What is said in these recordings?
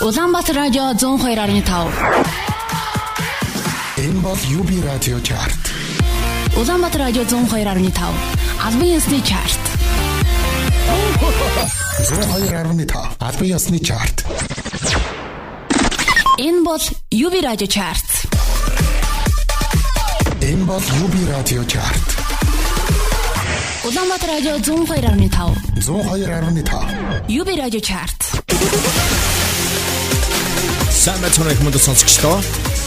Улаанбаатар радио 102.5. Энэ бол UB радио чарт. Улаанбаатар радио 102.5. Албан ёсны чарт. 102.5 албан ёсны чарт. Энэ бол UB радио чарт. Энэ бол UB радио чарт. Улаанбаатар радио 102.5. 102.5 UB радио чарт. Их мөнд сонсогчдоо.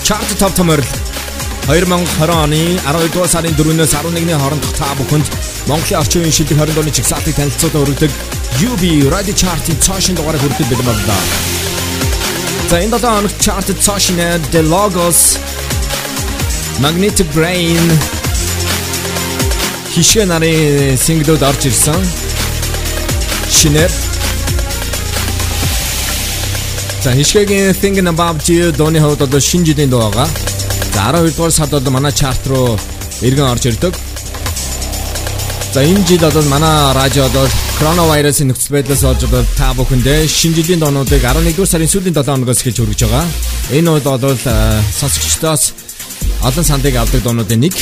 Chart Top Tomorrow 2020 оны 12 дугаар сарын 4-өөс 11-ний хоорондох та бүхэнд Монголын орчин үеийн шилдэг 20 дууны чигсалтыг танилцуулан өргөдөг UB Radio Chart-ийн цаашин дугаарыг хүргэж бэлэн байна. За энэ долоо хоног chart цаашин The Logos Magnetic Brain хишээ нарын синглүүд орж ирсэн. Шинээр За хишгээгийн Thinking About You дууны хувьд одоо шинэ жилийн дуу байгаа. За 12 дугаар сард одоо манай чарт руу иргэн орж ирдэг. За энэ жил одоо манай радио одоо коронавирусын нөхцөл байдлаас болж одоо та бүхэндээ шинэ жилийн доонуудыг 11 дугаар сарын сүүлийн 7 хоногоос эхэлж хүргэж байгаа. Энэ үед бол э, сонсогчдоос олон сандыг авдаг доонуудын нэг.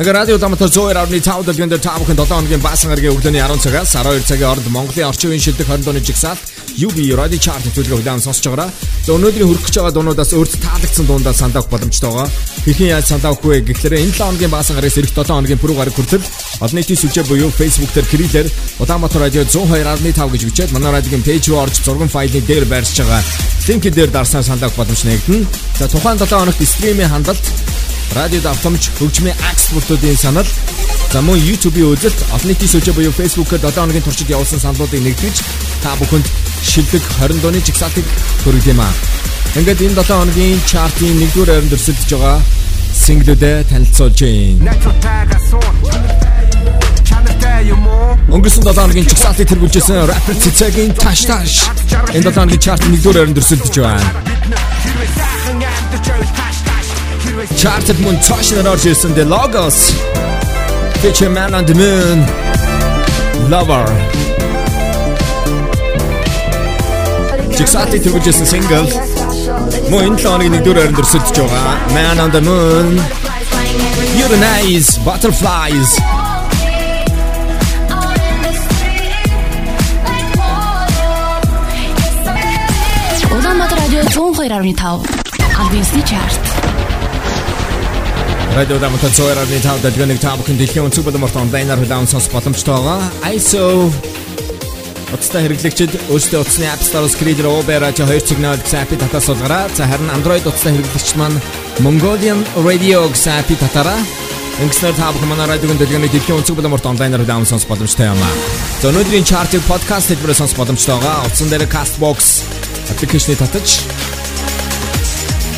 Ингээ радио дамтар 102.5 дэлгэнд та бүхэн 7 хоногийн баасан гарагийн өглөөний 10 цагаас 12 цагийн хооронд Монголын орчин үеийн шилдэг 20 дууны жигсаалт UB Radio Chart төлөв удаан сонсож байгаараа. За өнөөдрийн хүрэх гэж байгаа дуунуудаас өөрт таалагдсан дуундаа сандаах боломжтой байгаа. Хэрхэн яаж сандаах вэ гэхлээр энэ 7 хоногийн баасан гарагаас эх 7 хоногийн пүрэв гараг хүртэл олон нийтийн сүлжээ буюу Facebook дээр крилэр Улаанбаатар радио 102.5 гэж бичээд манай радиогийн пэйж руу орж зургийн файлыг дээр байршиж байгаа. Линкэн дээр дарснаа сандаах боломж нэгдэнэ. За тухайн 7 хоногт стримийн хандалт радиод автомж хөгжмийн акс бүртүүдийн санал за мөн YouTube-ийн үзэлт олон нийтийн сүлжээ буюу Facebook-ээр 7 хоногийн туршид явуулсан саналуудыг нэгтгэж та бүхэнд шилдэг 20 дууны чигсалтыг хүргэж юм аа. Ингээд энэ 7 хоногийн чартын 1-р байранд өрсөлдөж байгаа синглүүдэд танилцуулж байна. Өнгөрсөн 7 хоногийн чигсалтыг тэргүүлжсэн rapper Цэцэгийн Tash Tash энэ 7 хоногийн чартын 1-р байранд өрсөлдөж байна. Charted мөн цаашнаар орж ирсэн The Logos. Feature Man on the Moon. Lover. Жигсаати төгөжсэн single. Мөн энэ 7 хоногийн 1-р байранд өрсөлдөж байгаа. Man on the Moon. Your Nice Butterflies. Улаанбаатар радио 102.5. Албан ёсны чарт. Радио Дамтар цоорны тав дэлгэнийг та бүхэн дэлхийн өнцөг боломжтой онлайнаар хүлээн сонсох боломжтой байгаа. ISO Утастай хэрэглэгчид өөрсдөө утасны App Store-оос Creator Uber радио 2 сигнал гэсэн апп татаас суулгаарай. За харин Android утастай хэрэглэгч маань Mongolian Radio гэсэн апп татаарай. Ингэснээр та бүхэн манай радиогийн дэлгэнийг дэлхийн өнцөг боломжтой онлайнаар хүлээн сонсох боломжтой юм аа. За өнөөдрийн чартыг подкаст хэлбэрээр сонсох боломжтой байгаа. Утсан дээр Castbox аппликейшнийг татаж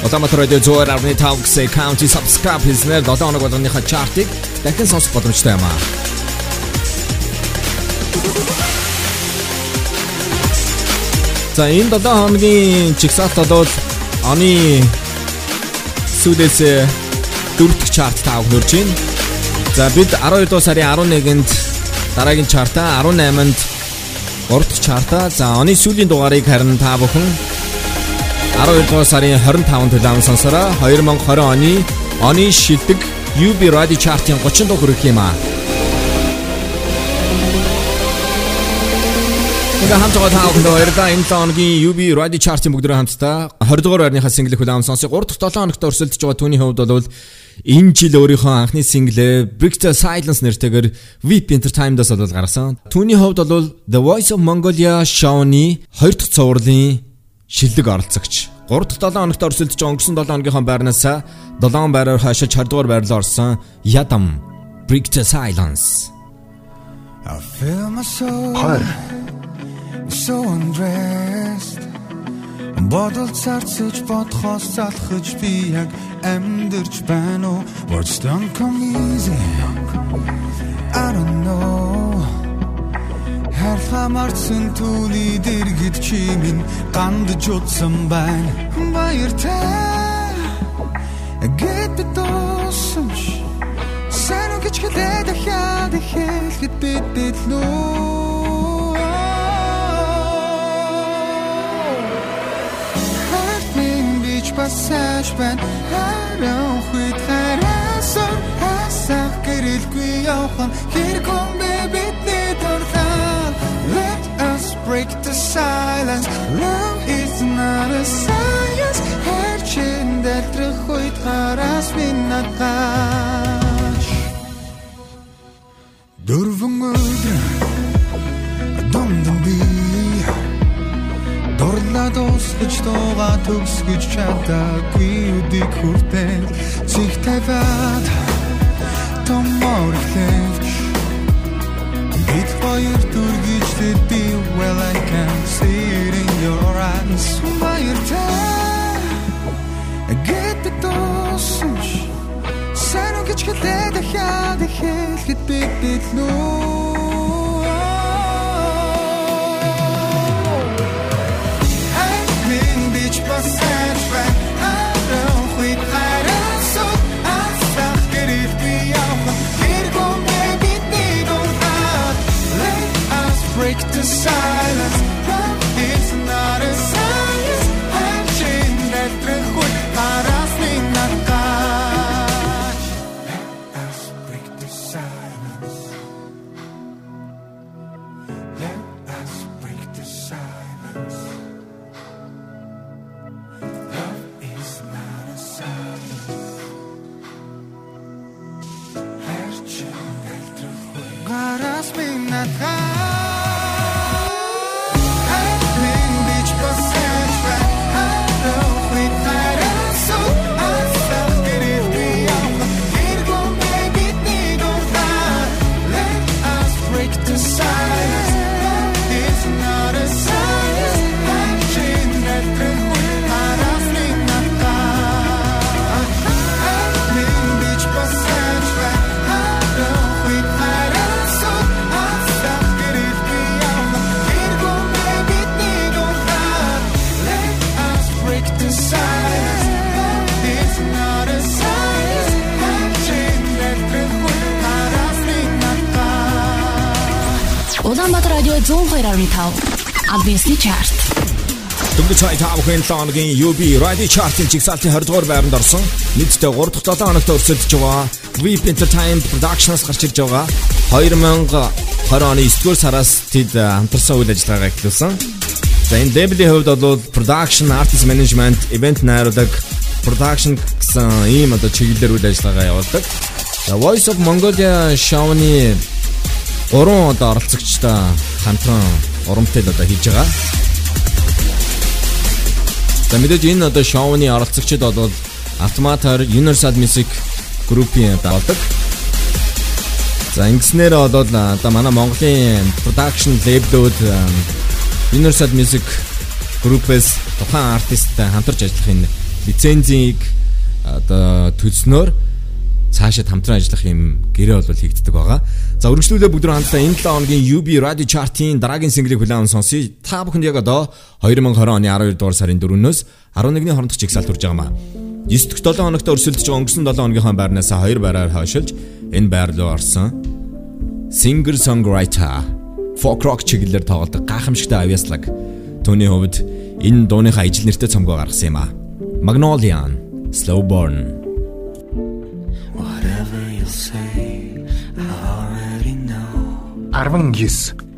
Улаанбаатар радио 102.5 гэсэн county subscribe хийснээр 7 хоног болгоныхаа чартыг дахин сонсох боломжтой юм аа. За энэ 7 хоногийн чигсалт бол оны сүүлээс дөрөвдөг чарт таах нөрж байна. За бид 12 дугаар сарын 11-нд дараагийн чартаа 18-нд 3 дахь чартаа за оны сүүлийн дугаарыг харин та бүхэн 12 дугаар сарын 25-нд төлөв сонсороо 2020 оны оны шилдэг UB Radio Chart-ын 30 дугаар хүрэх юм аа. Ингээ хамт байгаа та бүхэнд баярлалаа. Энэ 7 хоногийн UB Radio Chart-ын бүгдөө хамтдаа 20 дугаар байрныхаа single хүлээн сонсъё. 3 дахь 7 хоногт өрсөлдөж байгаа түүний хувьд бол энэ жил өөрийнхөө анхны single Brick the Silence нэртэйгээр VIP Entertainment-аас бол гаргасан. Түүний хувьд бол The Voice of Mongolia show-ны 2 дахь цувралын шилдэг оролцогч. 3 дахь 7 хоногт өрсөлдөж өнгөрсөн 7 хоногийнхоо байрнаас 7 байраар хашиж 20 дугаар байрлал орсон Ядам Brick the Silence. I feel my soul so undressed. Бодол царцж бодхоос залхаж би яг амьдэрч байна уу? Words don't come easy. I don't know Харламарсан түүний дэргэд чимин гандж утсан байна Баяртай Гэт досомж Сайн гэж хэлээд дахиад хэлэхэд бидэд лөө бас сайж байна харин хүйт хараасан хасах гэрэлгүй явхан хэрэг юм бэ бидний break the silence. Love is not a science. Хэрчэн дэлтрэх хүйт хараас минаташ дөрвөн өдөр домдом би Дурлаа дуусгаж дуугаа төгсгөж чадаагүй үдик хүртэл цэг тавиад томор хэлж Бид хоёр дүргийчтэй би well I can see it in your eyes Баяртай Get the dosage Сайн уу гэж хэлээ дахиад хэлэхэд бид бидлүү Улаанбаатар 102.5 Адвенсны чарт. Дөнгөж цай тав хэн лооногийн UB Radio Chart-ын жигсаалтын 20 дугаар байранд орсон. Нийтдээ 3 дахь 7 хоногт өрсөлдөж байгаа. Weep Entertainment Productions гарч ирж байгаа. 2020 оны 9 дугаар сараас тэд хамтарсан үйл ажиллагаагаа эхлүүлсэн. За энэ label-ийн хувьд бол production, artist management, event найруулаг, production гэсэн ийм одоо чиглэлээр үйл ажиллагаа явуулдаг. The Voice of Mongolia show-ны гурван одоо оролцогчтой хамтран урамтай л одоо хийж байгаа. За мэдээж энэ одоо шоуны оролцогчид бол Автоматар Universal Music Group-ийн болдог. За ингэснээр бол одоо манай Монголын production label-ууд Universal Music Group-с тухайн артисттай хамтарч ажиллахын лицензийг одоо төлснөөр цаашаа хамтран ажиллах юм гэрээ бол хийгддэг байгаа. За үргэлжлүүлээ бүгд хамтдаа энэ 7 хоногийн UB Radio Chart-ийн дараагийн single-ийг хүлээн сонсъё. Та бүхэнд яг одоо 2020 оны 12 дугаар сарын 4-өөс 11-ний хоорондох жигсаалт хүрж байгаа маа. 9 дэх 7 хоногт өрсөлдөж байгаа өнгөрсөн 7 хоногийнхаа байрнаас 2 байраар хойшилж энэ байр руу орсон. Singer songwriter folk rock чиглэлээр тоглодог гайхамшигтай авьяаслаг. Төвний хувьд энэ дууныхаа ижил нэртэй цомгоо гаргасан юм а. Magnolian Slowborn 19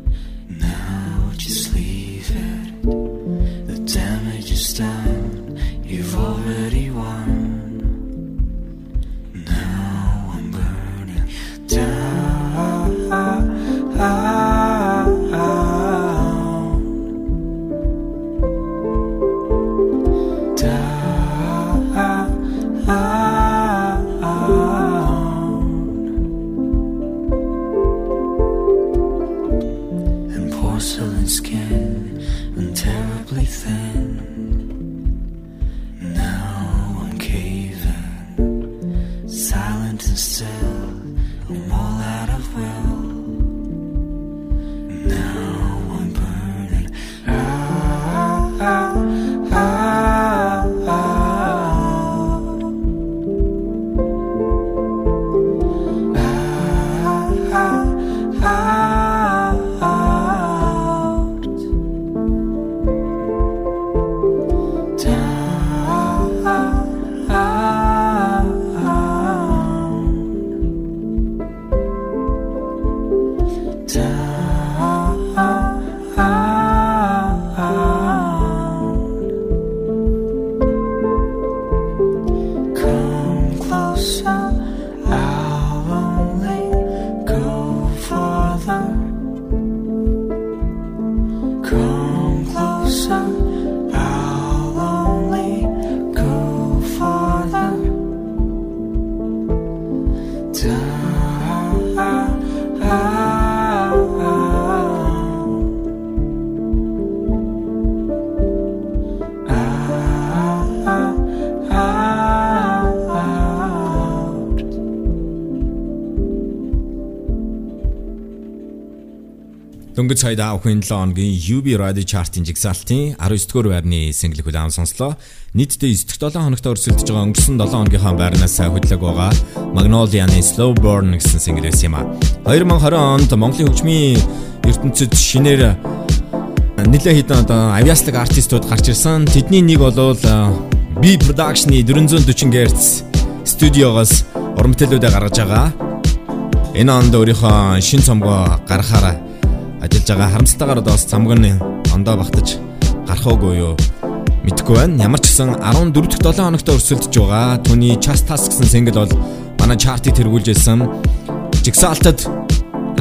Дөнгөж сая давхын 7 хоногийн UB Radio Chart-ын жигсаалтын 19 дугаар байрны single хүлээн сонслоо. Нийтдээ 9 дахь 7 хоногт өрсөлдөж байгаа өнгөрсөн 7 хоногийнхаа байрнаас хөдлөг байгаа Magnolia-ны Slow Burn гэсэн single-с юм а. 2020 онд Монголын хөгжмийн ертөнцид шинээр нэлээд хэдэн одоо авиаслаг артистууд гарч ирсэн. Тэдний нэг бол B Production-ы 440 Hz студиогоос уран бүтээлүүдээ гаргаж байгаа. Энэ онд өөрийнхөө шин цомгоо гаргахаараа ажиллаж байгаа харамсалтайгаар одоо бас цамг нь ондоо багтаж гарах уугүй юу мэдэхгүй байна. Ямар ч гэсэн 14 дахь 7 хоногт өрсөлдөж байгаа. Түүний Chastas гэсэн single бол манай чартыг тэргүүлж ирсэн. Jigsaw-д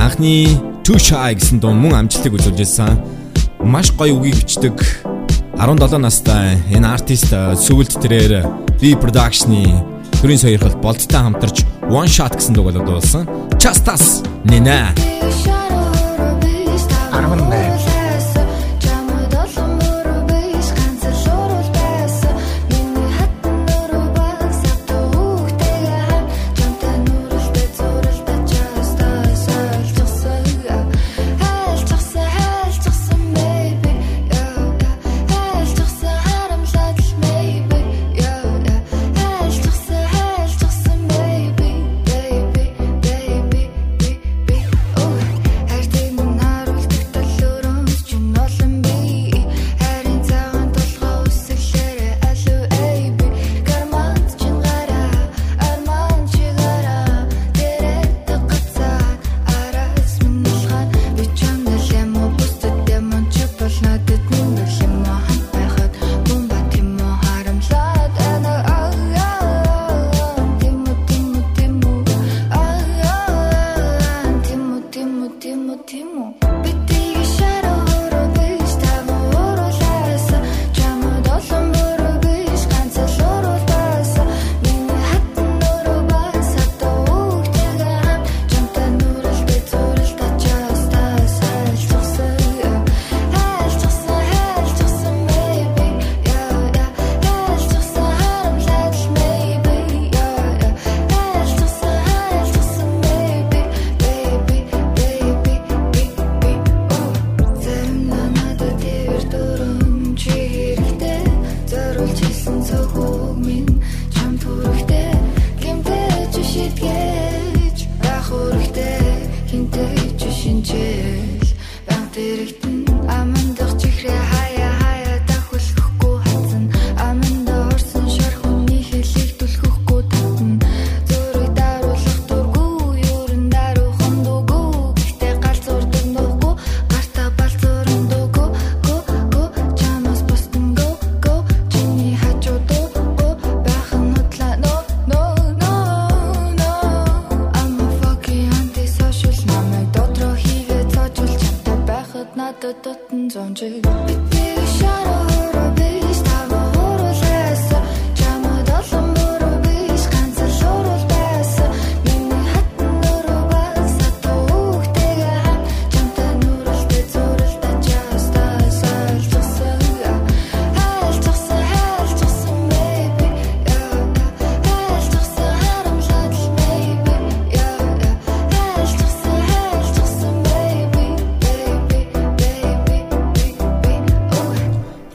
анхны Too Shy гэсэн дуун мөн амжилтыг үзүүлж ирсэн. Маш гоё үгийг бичдэг 17 настай энэ артист сүүлд тэрээр B Production-ы төрийн сойрхол болттой хамтарч One Shot гэсэн дугаар дуулсан. Chastas нэнэ.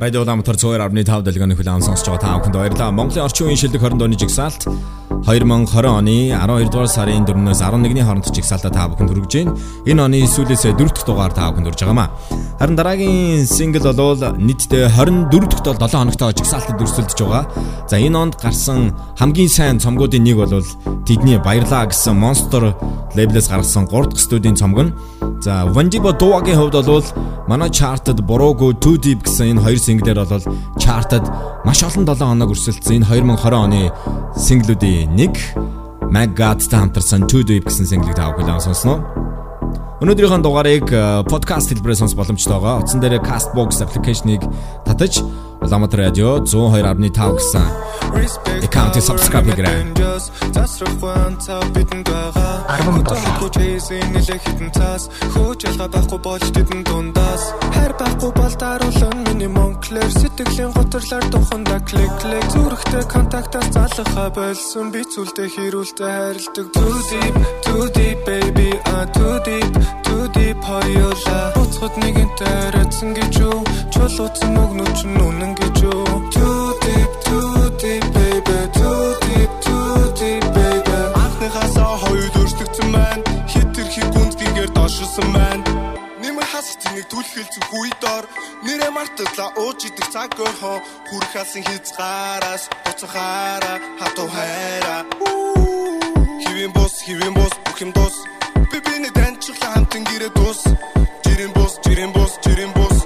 Радио Улаанбаатар 102.5 дэлгэний хүлээн сонсож байгаа та бүхэнд баярлалаа. Монголын орчин үеийн шилдэг 20 дооны жигсаалт 2020 оны 12 дугаар сарын 4-өөс 11-ний хооронд жигсаалтаа та бүхэнд хүргэж байна. Энэ оны сүүлээс 4 дахь дугаар та бүхэнд хүрж байгаамаа. Харин дараагийн сингл бол нийтдээ 24 дахь 7 хоногтой жигсаалтад өрсөлдөж байгаа. За энэ онд гарсан хамгийн сайн цомгуудын нэг бол тэдний баярлаа гэсэн Monster лейблээс гаргасан 3 дахь студийн цомог нь. За Vandibo Dua-гийн хувьд бол манай чартад Boroogo Too Deep гэсэн энэ хоёр синглээр бол чартад маш олон 7 хоног өрсөлдсөн. Энэ 2020 оны синглүүдийн нэг Maggot-тай хамтарсан Too Deep гэсэн синглийг та бүхэн сонсноо. Өнөөдрийнхөө дугаарыг подкаст хэлбэрээр сонсох боломжтой байгаа. Утсан дээр Castbox аппликейшнийг татаж Улаанбаатар радио 102.5 гэсэн Аккаунтыг subscribe байгаа. 17. Хөж хийсэн нэлээ хитэн цаас хөөж ялгаа байхгүй болж тэдэн дундаас. Хайр байхгүй бол даруулан миний монклэр сэтгэлийн готрлаар туханда клик клик зүрхтэй контактаас залхаа болсон. Би зүйлдэ хэрүүлтэй хайрладаг. Too deep too deep baby. Ah too deep too deep хоёулаа. Буцхад нэгэнтэй рэцэн гэж юу? Чулууцсан өгнөч нүнэн өөрчлөгдсөн байна. Нэмэр хас тэнийг түлхэлцэн хүйдор нэрэ мартадлаа ууж идэх цаг өрхөө хүрх алсан хязгаараас буцахаараа хатуу хайраа Хивэн бус хивэн бус бүх юм дус би биний таньчлаа хамтан гэрээ дус жирэн бус жирэн бус жирэн бус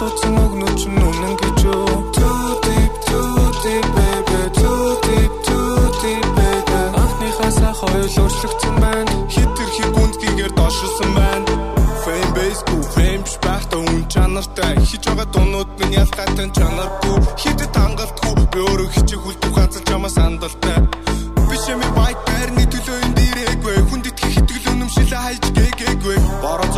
чулууцсан өгнөч нүнэн гэж юу too deep too deep baby too deep too deep baby анхныхаасаа хоёул өөрчлөгдсөн байна. Хит тэрхий гүндгийгээр дошилсон байна. Fame base ку fame шпахта үн чанартай. Хич байгаа дунууд минь ялгаатай чанаргүй. Хитэд хангалтгүй. Би өөрөө хичээх үлдэх ганцхан чамаас андалтай биш юм байт байрны төлөө энэ дээрээгүй хүнд итгэх итгэл үнэмшилээ хайж гээгээгүй бороо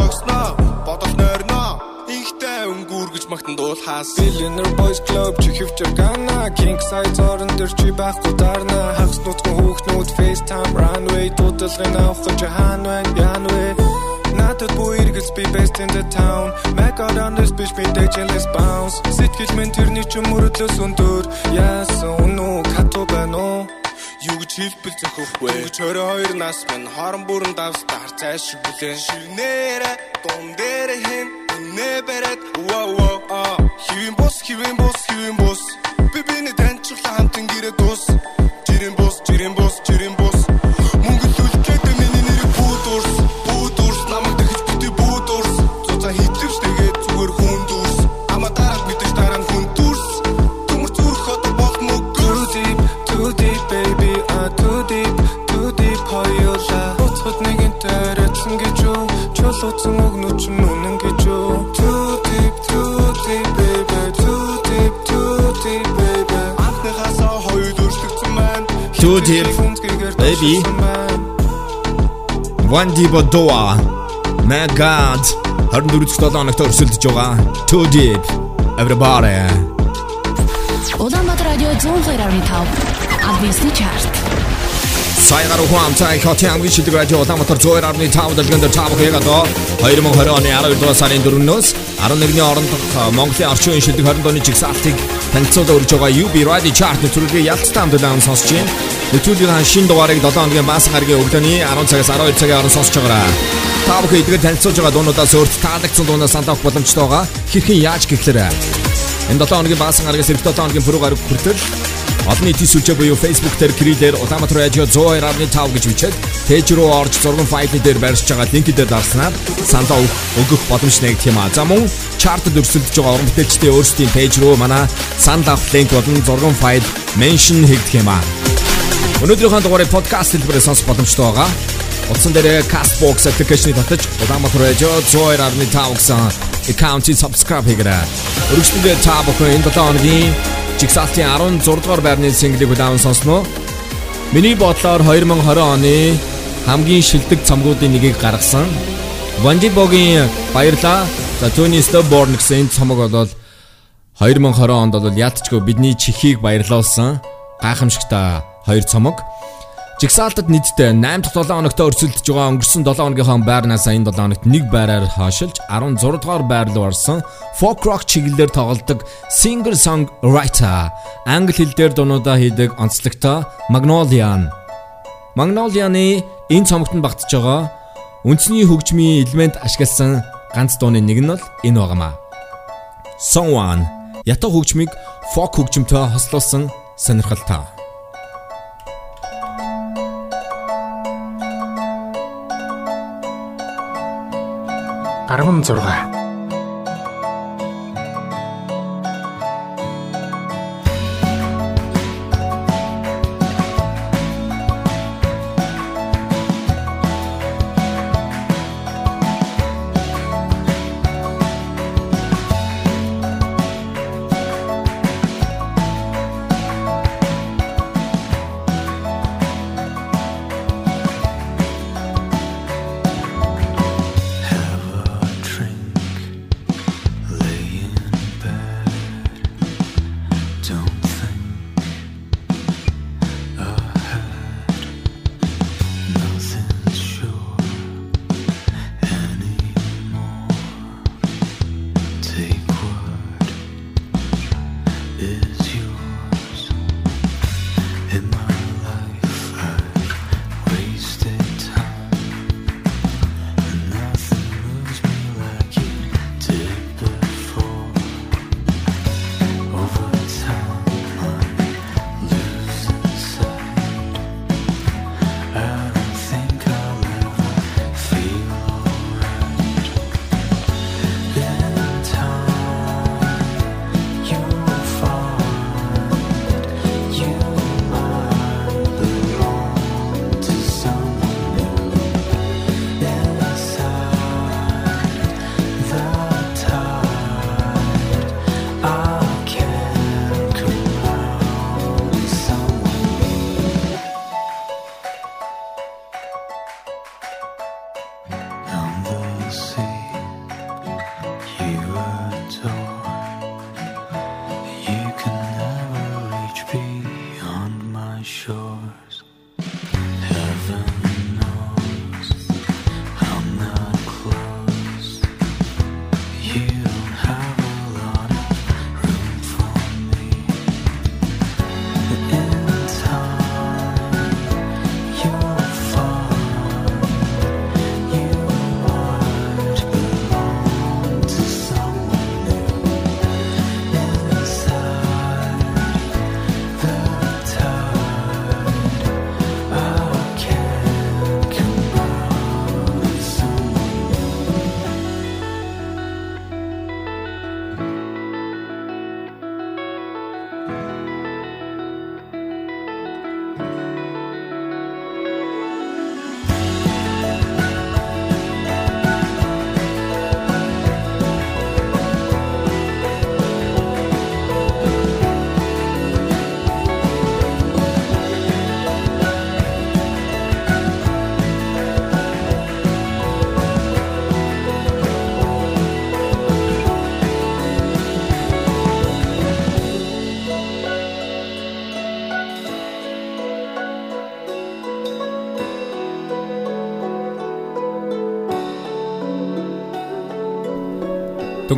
магтан дуулахаас Billionaire Boys Club чи хөвчөр гана King size орон дээр чи байхгүй дарна. Хагас нутгийн хүүхнүүд FaceTime runway дуудлагын авах гэж хаан байна яан вэ? Надад бүү иргэлс би best in the town. Mac out on this bitch би let's bounce. Сэтгэл минь тэрний ч мөрөдлөөс өндөр Яасан үнүү кату байна уу? Юу гэж хэлбэл зөхөхгүй Гэж хорой хоёр нас минь. Хорон бүрэн давс таар цай шиг бүлээ Ширнээрэ дун дээр хэн Бэрät Wow wow а. Хивэн бус хивэн бус хивэн бус. Би биний таньчлаа хамтан гэрээ дус One Divo Doa. My God. 24-7 хоногт өрсөлдөж байгаа. Too deep. Everybody. Улаанбаатар радио 102.5 Адвенсны чарт. Саягаар ухаан цай хотын хамгийн шилдэг радио Улаанбаатар 102.5 дэлгэнд таавах яг одоо 2020 оны 12 дугаар сарын 4-өөс 11-ний орондох Монголын орчин үеийн шилдэг 20 оны жигсаалтыг танилцуулаад өрж байгаа UB Radio Chart нэвтрүүлгийн ялцтай хамтдаа сонсож байна. Нэвтрүүлгийн шинэ дугаарыг 7 хоногийн баасан гарагийн өглөөний 10 цагаас 12 цагийн хооронд сонсож байгаарай. Та бүхэн эдгээр танилцуулж байгаа дуунуудаас өөрт таалагдсан дуунаас санал авах боломжтой байгаа. Хэрхэн яаж гэхлээр энэ 7 хоногийн баасан гарагаас эх 7 хоногийн пүрэв гараг хүртэл Олон нийтийн сүлжээ буюу Facebook дээр крилээр Улаанбаатар радио 102.5 гэж бичээд пэйж рүү орж зурган файлын дээр барьж байгаа линкийг дээр дарснаар саналаа өгөх боломж нэгт юм а. За мөн чартад өрсөлдөж байгаа уран бүтээлчдийн өөрсдийн пэйж рүү манай санал авах линк болон зурган файл меншн хийгдэх юм а. Өнөөдрийнхөө дугаарыг подкаст хэлбэрээр сонсох боломжтой байгаа. Утсан дээр Castbox application-ыг татаж Улаанбаатар радио 102.5 гэсэн аккаунтыг subscribe хийгээрэй. Өргөжлөндөө та бүхэн энэ 7 хоногийн Жигсаалтын 16 дугаар байрны single-ийг удаан сонсноо. Миний бодлоор 2020 оны хамгийн шилдэг цомгуудын нэгийг гаргасан Вандибогийн баярлаа. За Tony Stillborn гэсэн цомог бол 2020 онд бол яалтчгүй бидний чихийг баярлуулсан гайхамшигтай хоёр цомог. Жигсаалтад нийтдээ 8 дахь 7 хоногт өрсөлдөж байгаа өнгөрсөн 7 хоногийнхоо байрнаас энэ 7 хоногт нэг байраар хашилж 16 дугаар байр руу орсон folk rock чиглэлээр тоглодог singer songwriter англи хэл дээр дуунуудаа хийдэг онцлогтой Magnolian. Magnolian-ы энэ цомогт нь багтж байгаа үндэсний хөгжмийн элемент ашигласан ганц дууны нэг нь бол энэ байгаамаа. Someone ятаг хөгжмийг folk хөгжмөнтэй хослуулсан сонирхолтой. 16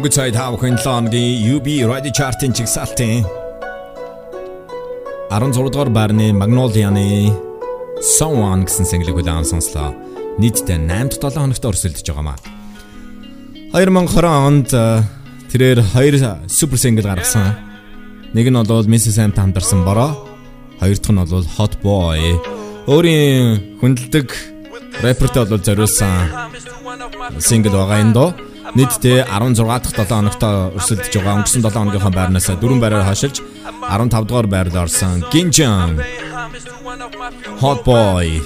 Дөнгөж цайд хав хэн лонгийн UB Radio Chart-ын чигсалтын 16 дугаар байрны Magnolia-ны Someone гэсэн single-ийг удаан сонслоо. Нийтдээ 8-7 хоногт өрсөлдөж байгаамаа. 2020 онд э, тэрээр хоёр супер single гаргасан. Нэг нь бол Mrs. Sam хамтарсан бороо, хоёр дахь нь бол Hot Boy. Өөрийн хүндэлдэг рэпертэй бол зориулсан single байгаа энэ доо. Нийтдээ 16 дахь 7 хоногт өрсөлдөж байгаа. Өнгөрсөн 7 хоногийнхоо байрнаас дөрвөн байраар хашилж 15 дугаар байранд орсон. Ginjan Hot Boy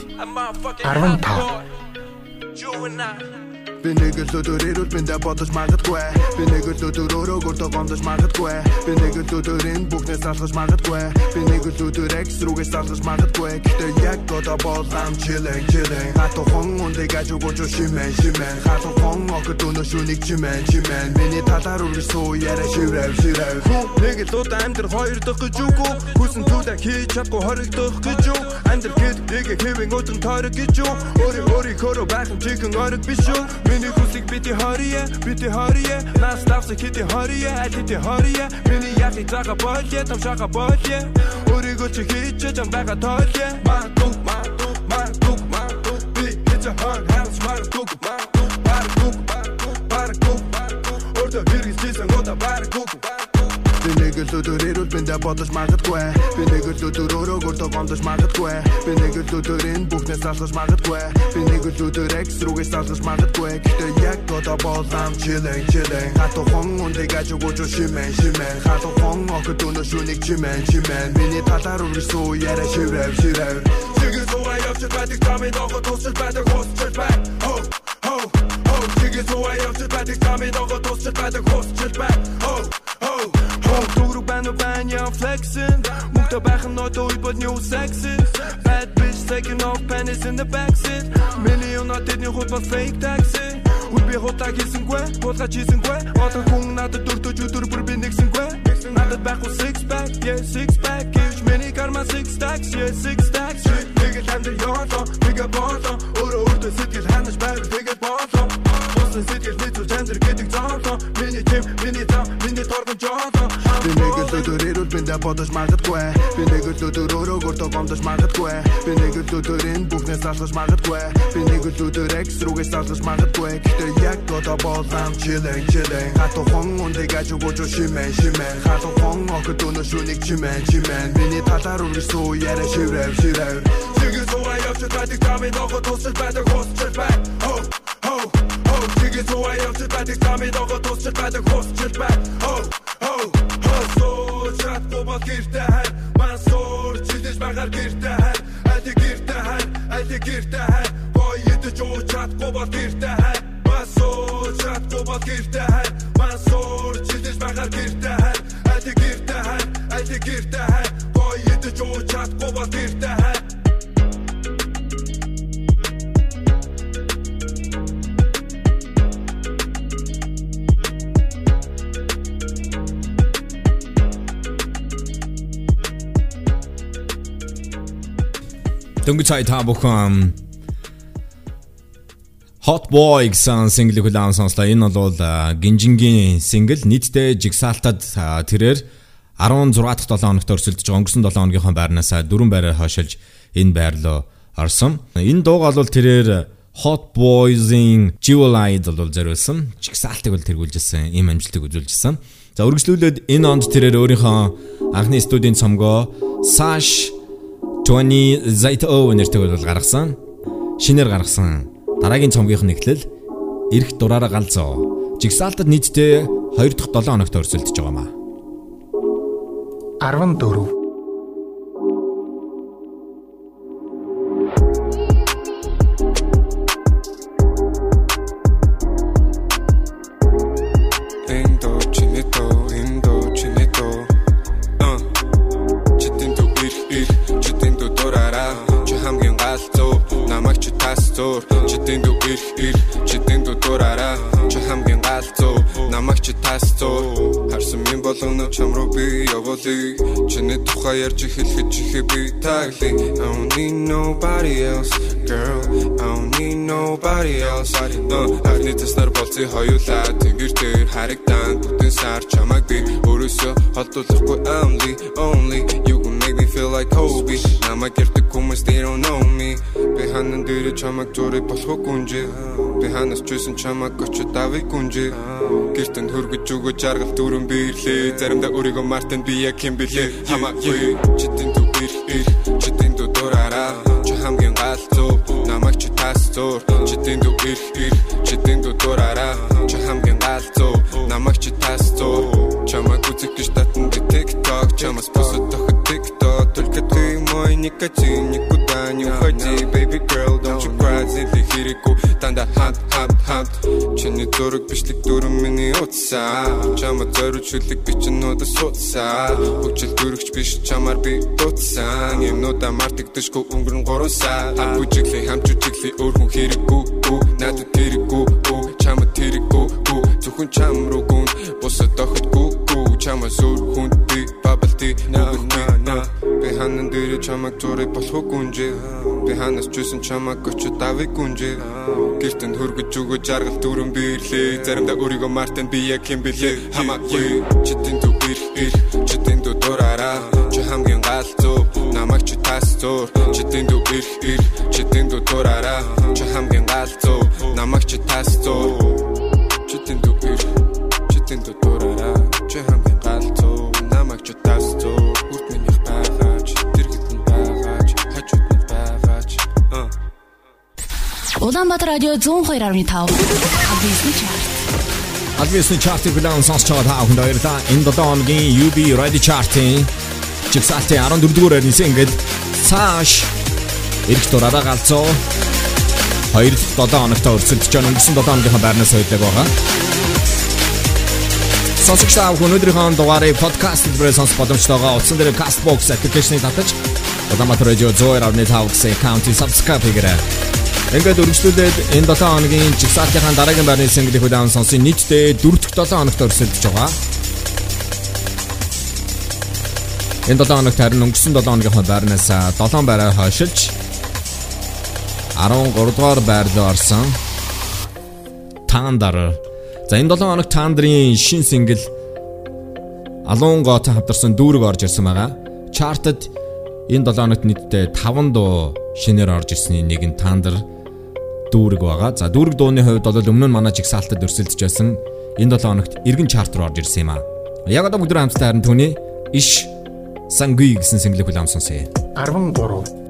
15 Би нэг л өдөр ирүүл биндэ бодож магадгүй. Би нэг л өдөр өөрөө гуртаа гомдож магадгүй. Би нэг л өдөр энэ бүхнээс алхаж магадгүй. Би нэг л өдөр экс рүүгээс алхаж магадгүй. Гэтэ яг одоо болам chilling chilling. Хату хон ундыг ажуугууч шимэн шимэн. Хату хон огт өнөө шүнийг чимэн чимэн. Миний талаар үргэлж суу яриа шиврэв шиврэв. Нэг л удаа амьдр хоёр дахь гэж үгүй. Хүсэн зүйлээ хийж чадгүй хоригдох гэж юу Амьдр гээд нэг хэвэн өдрөн тойрог гэж юу Өөрийн өөрийнхөө байх юм чигэн орог биш юу Миний хүсэг бити хорие, бити хорие. Нас ставса хити хорие, алити хорие. Миний яхи цага болje, там шага болje. Өөрийгөө чи хийж чам байгаа тоолje. Маа тук, маа тук, маа тук, маа тук. Би it's a hard house, маа тук, маа тук, маа тук, маа тук, маа тук, маа тук. Орто хэрэгжсэн гота маа тук. Би нэг л өдөр ирүүл биндэ бодож магадгүй. Би нэг л өдөр өөрөө гуртаа гомдож магадгүй. Би нэг л өдөр энэ бүхнээс алхаж магадгүй. Би нэг л өдөр экс рүүгээс алхаж магадгүй. Гэтэ яг одоо болам chilling chilling. Хату хон ундыг ажуугууч шимэн шимэн. Хату хон огт өнөө шүнийг чимэн чимэн. Миний талаар үргэлжсүү яриа шиврэв шиврэв Чигээр суугаа явж байдаг. Тамид огт тусч байдаг. Хусч байдаг Ho ho Чигээр суугаа явж байдаг тамид огт тусч байдаг хусч байдаг Ho ho Дүүрэг байна уу байна яа flexing Мөнхтэй байх нь одоо үе бод new sexy Bad bitch taking off panties in the backseat. Million от эдний хут бас fake taxi. Үл би хотаа хийсэнгүй, хулгаж хийсэнгүй Одоо хүн надад дөртөж өдөр бүр би нэгсэнгүй. Надад байх уу six pack, yeah six pack. Гэвч миний карма six stacks, yeah six stacks. Нэг л хамдэр ёолоо, нэг боолоо Өөрөө өөртөө сэтгэл ханаж байв, тэгээд боолоо Усан сэтгэл нийцүүл чанзэр гэдэг зоолоо. Миний тим, миний зам, миний торгон жоолоо Би нэг л өдөр ирүүл биндэ бодож магадгүй. Би нэг л өдөр өөрөө гуртаа гомдож магадгүй. Би нэг л өдөр энэ бүхнээс алхаж магадгүй. Би нэг л өдөр экс рүүгээс алхаж магадгүй. Гэтэ яг одоо болам chilling chilling. Хату хон ундыг ажуугууч шимэн шимэн. Хату хон огт өнөө шүнийг чимэн чимэн. Миний талаар үргэлжсүү яриа шиврэв шиврэв. Чигээр суугаа явж байдаг тамид огт тусч байдаг хусч байдаг Ho ho ho Чигээр суугаа явж байдаг тамид огт тусч байдаг хусч байдаг Ho ho ho Чадгүй бол гэртэ хай Мансуур чилж багаар гэртэ хай Ати гэртэ хай Ати гэртэ хай Боёдж уу чадгүй бол гэртэ хай Мансуур чадгүй бол гэртэ хай Мансуур чилж багаар гэртэ хай Ати гэртэ хай Ати гэртэ хай Боёдж уу чадгүй бол гэртэ хай Дөнгөж цай та бүхэн Hot Boy гэсэн single хүлээн сонслоо. Энэ бол Гинжингийн single нийтдээ жигсаалтад тэрээр 16 дахь 7 хоногт өрсөлдөж байгаа. Өнгөрсөн 7 хоногийнхоо байрнаас дөрвөн байраар хойшилж энэ байр руу орсон. Энэ дууг бол тэрээр Hot Boys-ийн Jewel Eyed бол зориулсан. Жигсаалтыг бол тэргүүлжсэн. Ийм амжилтыг үзүүлжсэн. За үргэлжлүүлээд энэ онд тэрээр өөрийнхөө анхны студийн цомгоо Sash 20 Zaito нэртэйг бол гаргасан. Шинээр гаргасан. Дараагийн цомгийнх нь эхлэл эрх дураараа галзуу. Жигсаалтад нийтдээ 2 дахь 7 хоногт өрсөлдөж байгаамаа. 14 чи тас зур читинто ир ир читинто дураараа чи хамгийн галзуу намайг чи тас зур харсан минь болгоно чам руу би явуулъя. Чиний тухай ярьж эхлэхэд чихээ би тагли I don't need nobody else girl. I don't need nobody else. Uh, Агны таснаар болцсон хоёулаа. Тэнгэр дээр харагдан бүтэн сар чамайг би. Өөрөөсөө холдуулахгүй only only. You me feel like Kobe. Намайг гэрдэг хүмүүс they don't know me. Би ханан дээр чамайг зураг болох гүнжээ би ханаас чүйсэн чамайг очиж давыг гүнжээ гэртэн хөргөж өгөө жаргал дүүрэн бирлээ заримдаа өөрийгөө мартан би яг юм бэлээ хамаагүй читэн ир ир читэн дүү дураараа чи хамгийн галзуу намайг чи тас зур читэн дүү ир ир читэн дүү дураараа чи хамгийн галзуу намайг чи тас зур чамайг үзэх гэж татан би TikTok. Чамаас тохот TikTok только ты мой никотин никуда не уходи. Baby girl don't you cry зэли хэрэггүй данда хат хат хат чиний дураг бичлэг дүрэн миний утсаа чамаа зориуд шүлэг би чинуудаа суудсаа хөгжил дүрэгч биш чамаар би дутсан юмнуудаа мартагдашгүй өнгөрөн 3 сар бүжиглээ хамч үжиглээ өөр хүн хэрэггүй надад тэрэггүй чамаа тэрэггүй зөвхөн чам руу гүн бусад дохотгүй чамаа сүр хүн би на би дээр чамаг зураг болох гүнжээ би ханаас чүйсэн чамаг очиж давыг гүнжээ гэртэн хөргөж өгөө жаргал дүүрэн бирлээ. Заримдаа өөрийгөө мартан би яг юм бэлээ хамаагүй. Читэн дүү ир ир читэн дүү дураараа. Чи хамгийн галзуу намайг чи тас зур. Читэн дүү ир ир читэн дүү дураараа. Чи хамгийн галзуу намайг чи тас зур. Читэн дүү ир читэн дүү Улаанбаатар радио 102.5 Абисны чарт. Албисны чартыг хүлээн сонсч байгаа та бүхэнд баярлалаа. Энэ 7 хоногийн UB Radio Chart-ийн чигсалтын 14 дугаар байрнаас ингээд цааш эрх дураараа галзуу 2 7 хоногт өрсөлдөж байгаа өнгөрсөн 7 хоногийнхаа байрнаас хөдлөг байгаа. Сонсогч та бүхэн өнөөдрийнхөө дугаарыг подкаст хэлбэрээр сонсох боломжтойгоо утсан дээр Castbox application-ыг татаж Улаанбаатар радио 102.5 гэсэн аккаунтыг subscribe хийгээрэй. Ингээд үргэлжлүүлээд энэ 7 хоногийн жигсаалтынхаа дараагийн байрны single-ийг хүлээн сонсон нийтдээ 4 дахь 7 хоногт өрсөлдөж байгаа. Энэ 7 хоногт харин өнгөрсөн 7 хоногийнхаа байрнаас 7 байраа хойшилж 13 дугаар байр руу орсон. Тандар. За энэ 7 хоног Тандарын шин single Алуун гоотой хамтарсан дүүрэг орж ирсэн байгаа. Chart-д энэ 7 хоногт нийтдээ 5 дуу шинээр орж ирсний нэг нь Тандар дүүрэг байгаа. За дүүрэг дууны хувьд бол өмнө нь манай жигсаалтад өрсөлдөж байсан энэ 7 хоногт эргэн чарт руу орж ирсэн юм аа. Яг одоо бүгд хамтдаа харин түүний иш сангүй гэсэн single хүлэм сонсъё. 13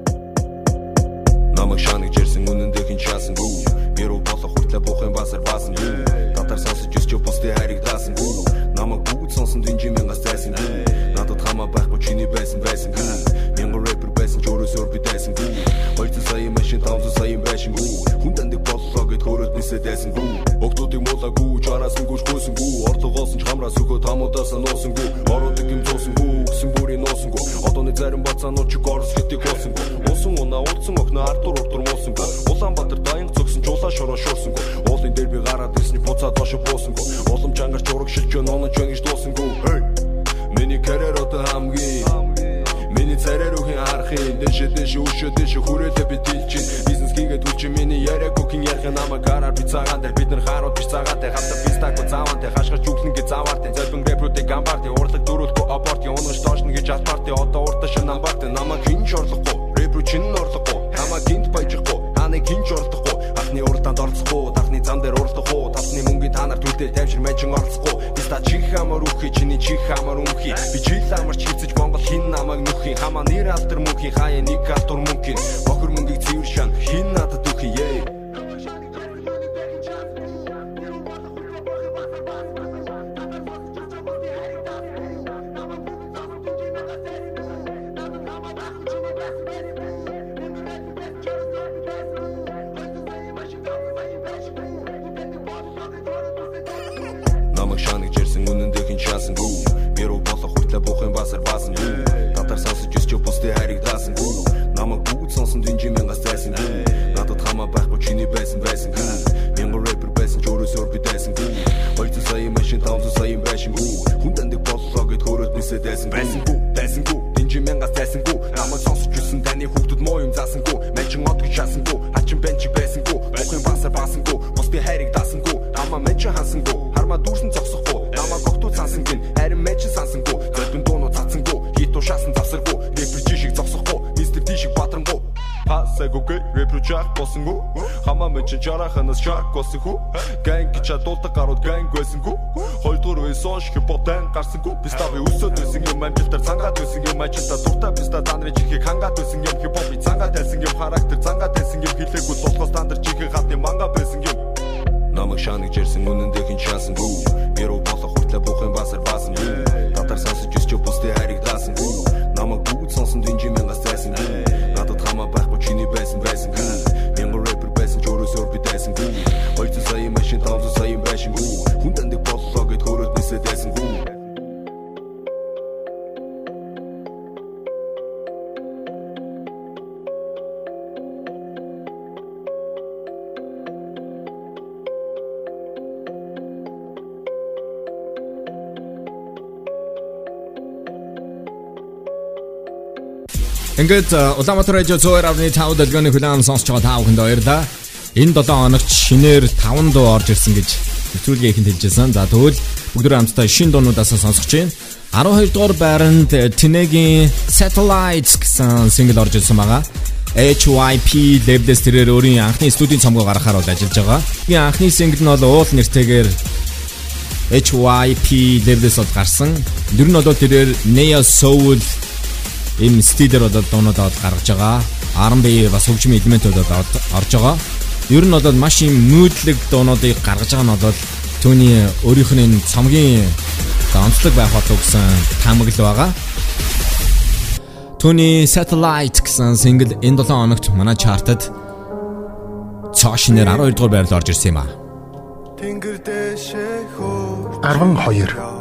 одооны зарим бацаанууд ч горс хитийг уусан гүү Усан унаа урдсан огно ардур урдур муусан Улаанбаатар дайнг зөксөн чулаа шороо шуурсан уулын дээр би гараад ирсний буцаад доош буусан улам чангарч ураг шилж нонож байна гэж дуусан гүү. Hey Миний карьер одоо хамгийн. Миний царай руухийн харахын дэше дэше өшөө дэше хүрээлээ би дэлчин бизнес хийгээд үлчин миний яриаг бүхэн ярих намаа гараар би цагаан дээр. Бид нар харууд биш цагаатай хавтар фистако цаавантай хинч орлохгүй. Рэпрүү чин орлохгүй. Намаа гинт баяжихгүй. Ханыг хинч орлохгүй. Анхны уралдаанд орцохгүй дахны зам дээр урлахгүй тавсны мөнгөний та нар төлдөө тайвшир мэжин орцохгүй би ста чих хамаар үхий чиний чих хамаар өмхий би жил амарч хийцэж монгол хин намайг нүхийн хамаа нэр алтар мөнхийн хаяа нэг алтар мөнхийн Ингээд э, Улаанбаатар радио 102.5 дэлгөөний хүлээн сонсож байгаа та бүхэнд баярлалаа. Энэ 7 хоногт шинээр 5 дуу орж ирсэн гэж нэвтрүүлгийн ихэнд хэлжсэн. За тэгвэл бүгд хамтдаа шинэ дуунуудаас сонсож байна. 12 дугаар байранд Tineg-ийн Satellites гэсэн сингл орж ирсэн байгаа. HYP label-с тэрээр өөрийн анхны студийн цомгоо гаргахаар бол ажиллаж байгаа. Би анхны сингл нь бол уул нэртэйгээр HYP label-с бол гарсан. Дөрөв нь бол тэрээр Neo Soul ийм стилээр бол дуунууд аваад гаргаж байгаа. R&B бас хөгжмийн элементүүд бол орж байгаа. Ер нь бол маш юм нүүдлэг дуунуудыг гаргаж байгаа нь бол түүний өөрийнх нь цомгийн онцлог байх болов гэсэн таамаглал байгаа. Түүний Satellite гэсэн сингл энэ 7 хоногт манай чартад цаашнэр 12 дугаар байрлал орж ирсэн юм а. Тэнгэр дэшээ хөө 12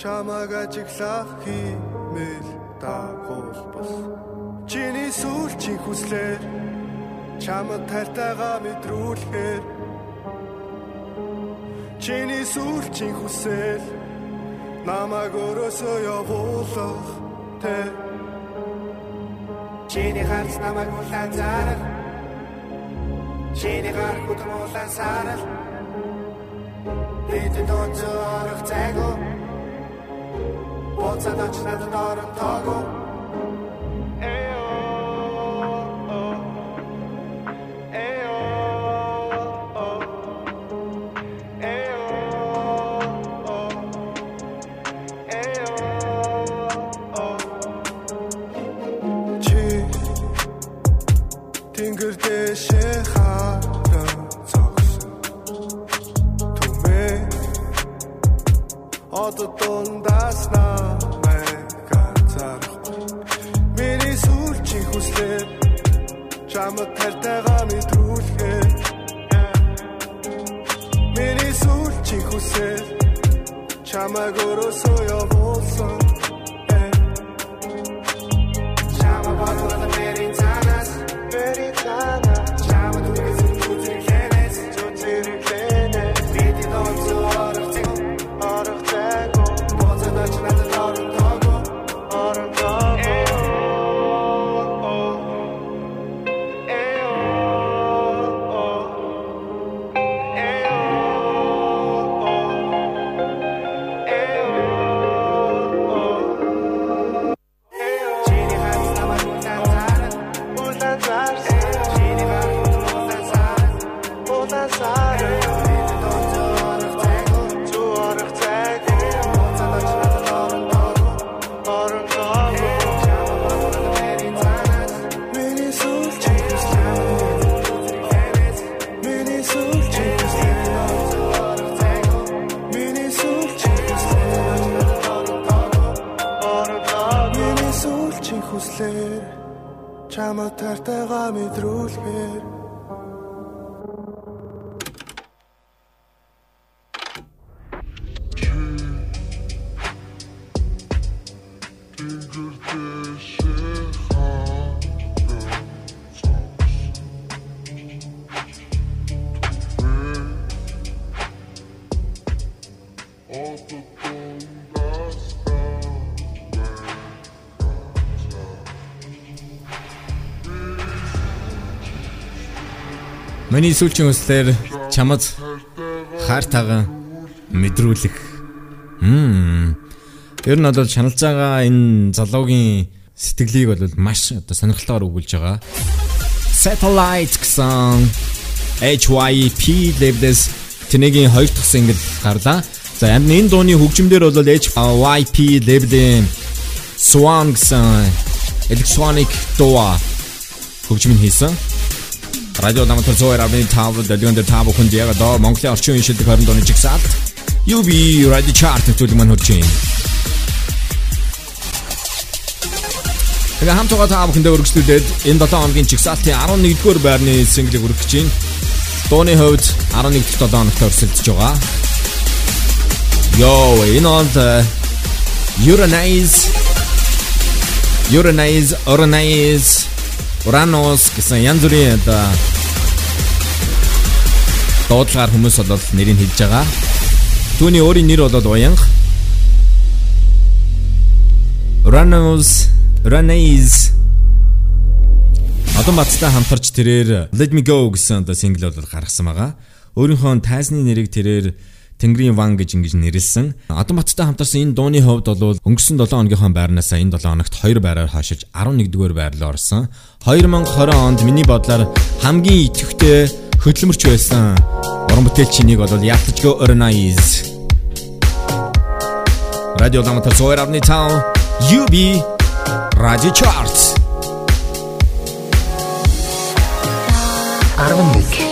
чамаг ажиглах химэл дагуулбал Чиний сүүлчийн хүслээр чамд талтайгаа мэдрүүлэхээр. Чиний сүүлчийн хүсэл намайг өрөөсөө явуулах тэ Чиний харц намайг улаан зарах Чиний гар хөдөлмөлэн сарал Бид донцоо арах цайго Боцад оч надад орон тааго Чи Тэнгэр дэшээ хараа цогсон Түмээ Одоо дундаас Чамд тартайгаа мэдрүүлэхээр Миний сүүлчийн хүслээр Чамайг өрөөсөө явуулсан Миний сүүлчийн үслэр чамд хаартаагаа мэдрүүлэх. Хм. Тэр нь бол шаналж байгаа энэ залуугийн сэтгэлийг бол маш одоо сонирхолтойгоор өгүүлж байгаа. Satellite гэсэн HYP Lives тэнэгийн хоёр дахь single гарлаа. За амин энэ дууны хөгжимдөр бол HYP Live-ийн Swan гэсэн electronic дуу хөгжим хийсэн. Радио намтар зөөр авны тав дэлгэн дээр тав хүнд яг одоо Монголын орчин үеийн шилдэг 20 дууны жигсаалт UB Radio Chart төлөв маань хурж байна. Тэгээ хамтгаа та бүхэндээ өргөжлүүлээд энэ 7 хоногийн чигсалтын 11-р байрны single-ийг өргөж байна. Дууны хувьд 11 дахь 7 хоногт өрсөлдөж байгаа. Yo, энэ он Uranus Uranus Uranus Uranus гэсэн янз бүрийн одоо дуудлагаар хүмүүс бол нэрийг хэлж байгаа. Түүний өөрийн нэр бол Уянга. Uranus Uranus Одон бацтай хамтарч тэрээр Let Me Go гэсэн одоо сингл бол гаргасан байгаа. Өөрийнхөө тайзны нэрийг тэрээр Тэнгэрийн ван гэж ингэж нэрлсэн. Одон бацтай хамтарсан энэ дууны хувьд бол өнгөрсөн 7 хоногийнхоо байрнаас энэ 7 хоногт 2 байраар хашиж 11-р байр руу орсон. 2020 онд миний бодлоор хамгийн идэвхтэй хөдөлмөрч байсан уран бүтээлчийн нэг бол Go Organize. Радио Ламатар Зоэр авны тав UB Radio Charts 11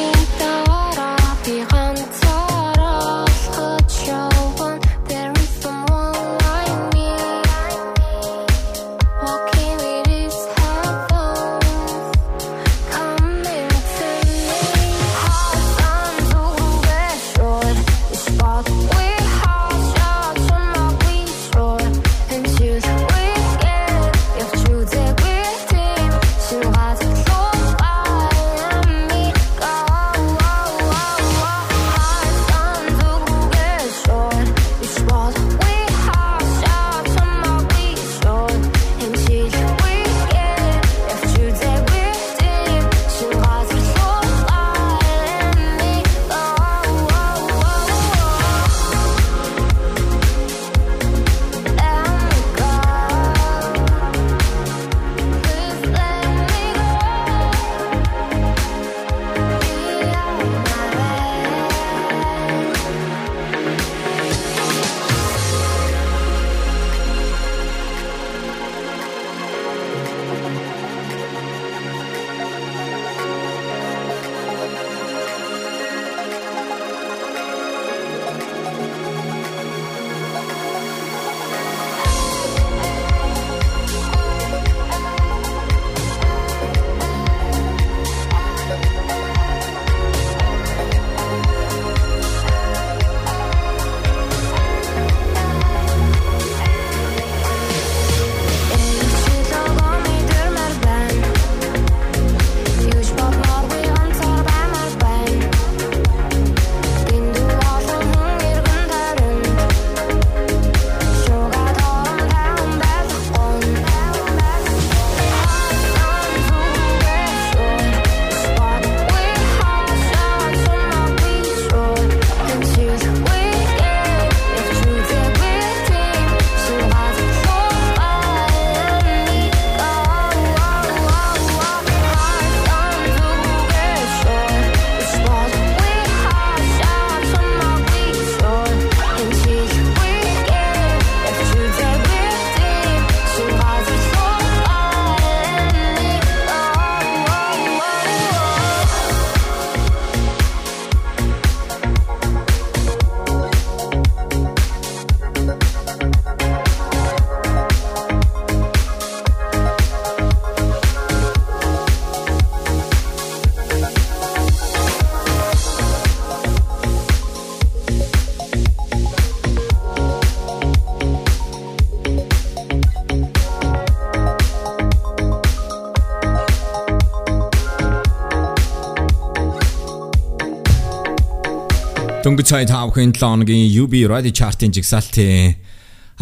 Дөнгөж цай тавхын 7 хоногийн UB Radio Chart-ын жигсаалтын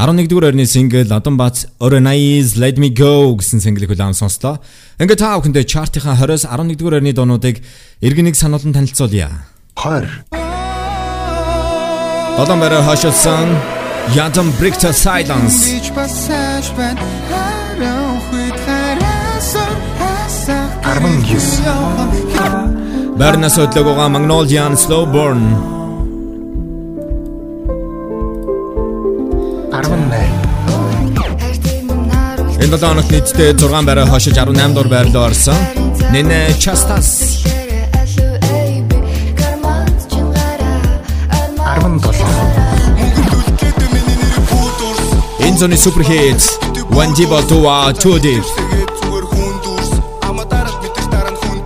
11-р орны single Одонбац Oranize Let Me Go гэсэн single-ийг хүлээн сонслоо. Ингээд та бүхэндээ chart-ийн 20-с 11-р орны дуунуудыг эргэнэг сануулсан танилцуулъя. 20 Долоон барай хашилсан Ядам Brichter Silence. Хасах 19 Барнас өдлөгөөгөө Magnolian Slow Burn. Энэ 7 хоногт нийтдээ 6 байраа хошиж 18 дугаар байр руу орсон. Нэнэ Chastas 17 энэ зоны супер хит One Diva Tua Two Deep. Тэгээд зүгээр хүн дүрс ама дараад мэдээж дараа нь хүн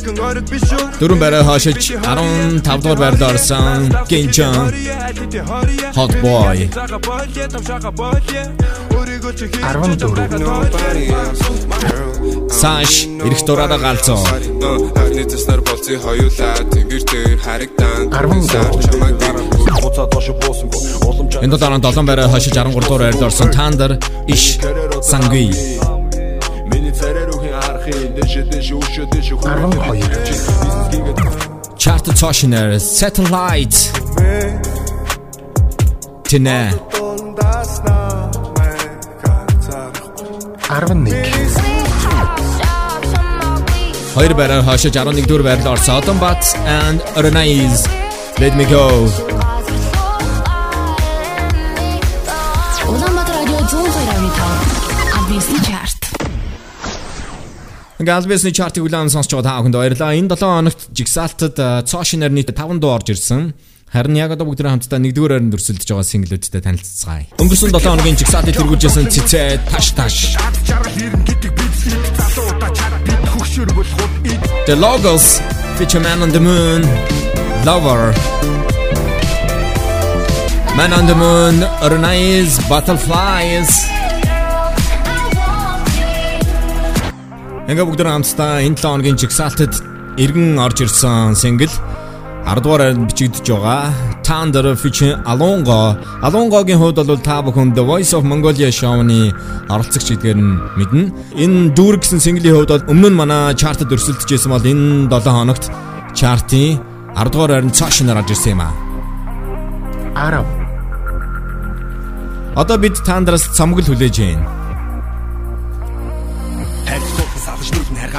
Дөрөв байраа хошиж 15 дугаар байр руу орсон Ginjan Hot Boy. 14 Саш ирэх дураараа галзуу. Харны заснаар болцсон хоёулаа тэнгэр дээр харагдан 14 чамайг Хуцаа доош буусан уламж Энэ дараа 7 байраа хошиж 13 дугаар байр руу орсон Thunder Иш Сангви. 12 Chart Toshiner Satellite. Тинэ 11 Хоёр. Байраар хошиж 11 дугаар байр руу орсон. Odombat and Renais. Let me go. Ингээд албасны чартыг улаан сонсч байгаа та бүхэнд баярлалаа. Энэ 7 хоногт жигсаалтад цоошинаар нийт 5 дуу орж ирсэн. Харин яг одоо бүгд хамтдаа нэгдүгээр ойронд өрсөлдөж байгаа синглүүдтэй танилццгаая. Өнгөрсөн 7 хоногийн жигсаалтыг тэргүүлжсэн цэцээ таш таш. The Logos feature Man on the Moon Lover Man on the Moon Organize Butterflies Ингээ бүгд хамтдаа энэ 7 хоногийн жигсаалтад иргэн орж ирсэн сингл 10 дугаар байранд бичигдэж байгаа Thunder featuring Alongo. Alongoгийн хувьд бол та бүхэн The Voice of Mongolia show-ны оролцогч гэдгээр нь мэднэ. Энэ дүүр гэсэн синглийн хувьд бол өмнө нь манай чартад өрсөлдөж байсан бол энэ 7 хоногт чартын 10 дугаар байранд цаашнаар орж ирсэн юм аа. 10 Одоо бид Thunder-аас цамгал хүлээж байна.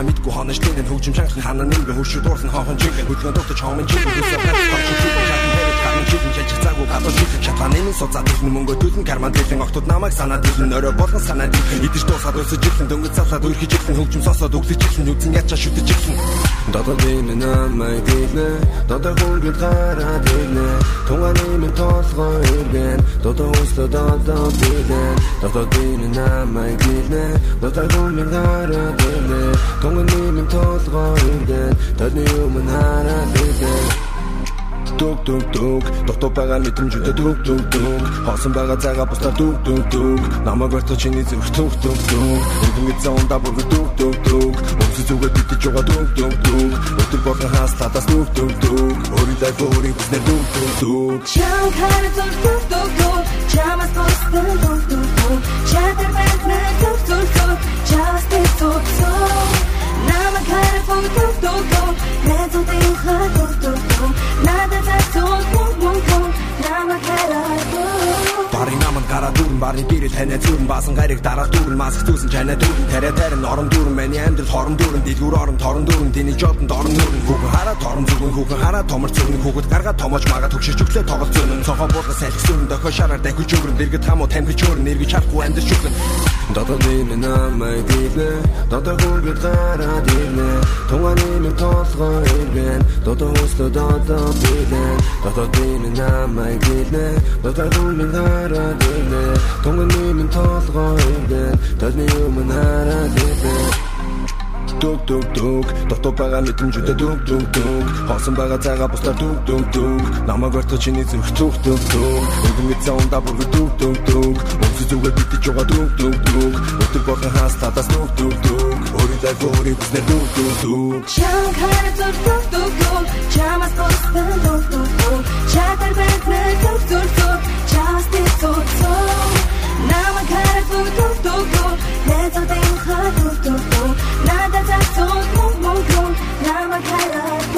Хайргаа мэдгүй хонож тэнд хөгжим чанхан хана нэмгэ хөшөө дуурсан хоохон чигээр хөдөлгөөн дутаж хоомын чиг үсээ хатсан чиг чиг чиж цагуу гадуур чиг шатланы суцаад ирсэн мөнгө төлн карман дэлэн огтуд намайг санаад ирсэн өрөө болгон санаад идэж дуусаад өсөж ирсэн дөнгөж цаслаад үрхэж ирсэн хөгжим сосоод өглөж ирсэн үтэн ячаа шүтэж ирсэн Додо бинэ намайг дийнэ Додо хүнгэл гараад ирнэ. Тунганы минь толгой иргэн Додо өстө додо бинэ Додо бинэ намайг дийнэ Додо хүнгэл гараад ирнэ. Тунганы минь толгой иргэн Таны өмнө хараад иргэн Дүг дүг дүг дотоо байгаа мэдрэмжүүдээ дүг дүг дүг хоосон байгаа цагаа бусдаар дүг дүг дүг намайг барьцаа чиний зүрх. Дүг дүг дүг өнгөнд заундаа бүр дүг дүг дүг өнцөг зүгээр битэж байгаа. Дүг дүг дүг өдөр болгон хаас татас. Дүг дүг дүг өөрийгөө өөрийн бүснээр дүг дүг дүг Чам хар зүр зүр зүр гараа барын гэрэл танай зүрэн баасан гариг дараа дүүрэн маск зүүсэн чанаа дүүрэн тарай тарин орон дүүрэн миний амьдрал хорон дүүрэн дэлгүүр орон торон дүүрэн тэний жодон дорон дүүрэн хүүхэн хараа торон зүгэн хүүхэн хараа томор зүгэн. Хүүхэд гаргаа томож мага төгшөж өглөө тоглол зүүн цохоо буулга салхи сүрэн дохоо шараар дахиж өврөн дэргэд хамуу тамхиж өөрн нэргэж харахгүй амьд шүхэн Додо бинэ намайг дийнэ Додо хүнгэл гараад ирнэ Тунганы минь толгой иргэн. Додо өстө додо бинэ Додо бинэ намайг дийнэ Додо хүнгэл гараад ирнэ Тунганы минь толгой иргэн Таны өмнө хараад ирнэ дүг дүг дүг дотоо байгаа мэдрэмжүүдээ дүг дүг дүг хоосон байгаа цагаа бусдаар дүг дүг дүг намайг барьцаа чиний зүрх дүг дүг дүг өнгөнд заундаа бүр дүг дүг дүг өнцөг зүгээр битэж байгаа дүг дүг дүг өдөр болгон хаас татас дүг дүг дүг өөрийгөө өөрийн бүснээр дүг дүг дүг Чам хар зүр зүр зүр зүр чамас тостон зүр зүр зүр чатар бэнтнэ Намайг харахгүй дур дур дур Нэзүүдэн хадуур дур дур Надад зацуул мөн мөн дур Намайг харахгүй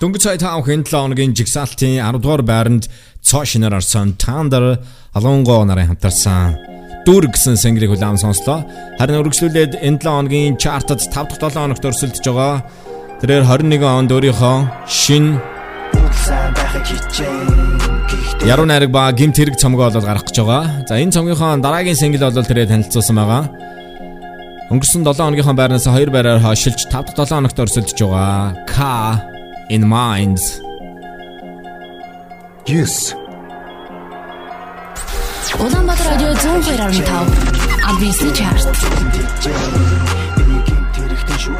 Дөнгөж цай таах энэ 7 оногийн жигсаалтын 10 дугаар байранд цоо шинээр орсон Thunder Alongo нарын хамтарсан Дүр гэсэн сэнгэрийг хүлээн сонслоо. Харин үргэлжлүүлээд энэ 7 хоногийн чартад 5 дахь 7 хоногт өрсөлдөж байгаа. Тэрээр 21 онд өөрийнхөө шин Яруу найраг ба гимт хэрэг цомгоо болоод гарах гэж байгаа. За энэ цомгийнхоо дараагийн сэнгэл бол тэрээр танилцуулсан байгаа. Өнгөрсөн 7 хоногийнхоо байрнаас 2 байраар хашилж 5 дахь 7 хоногт өрсөлдөж байгаа. K in minds. Yes. Улаанбаатар радио 102.5 Адвенсны чарт. Биний гинт хэрэгтэй шүү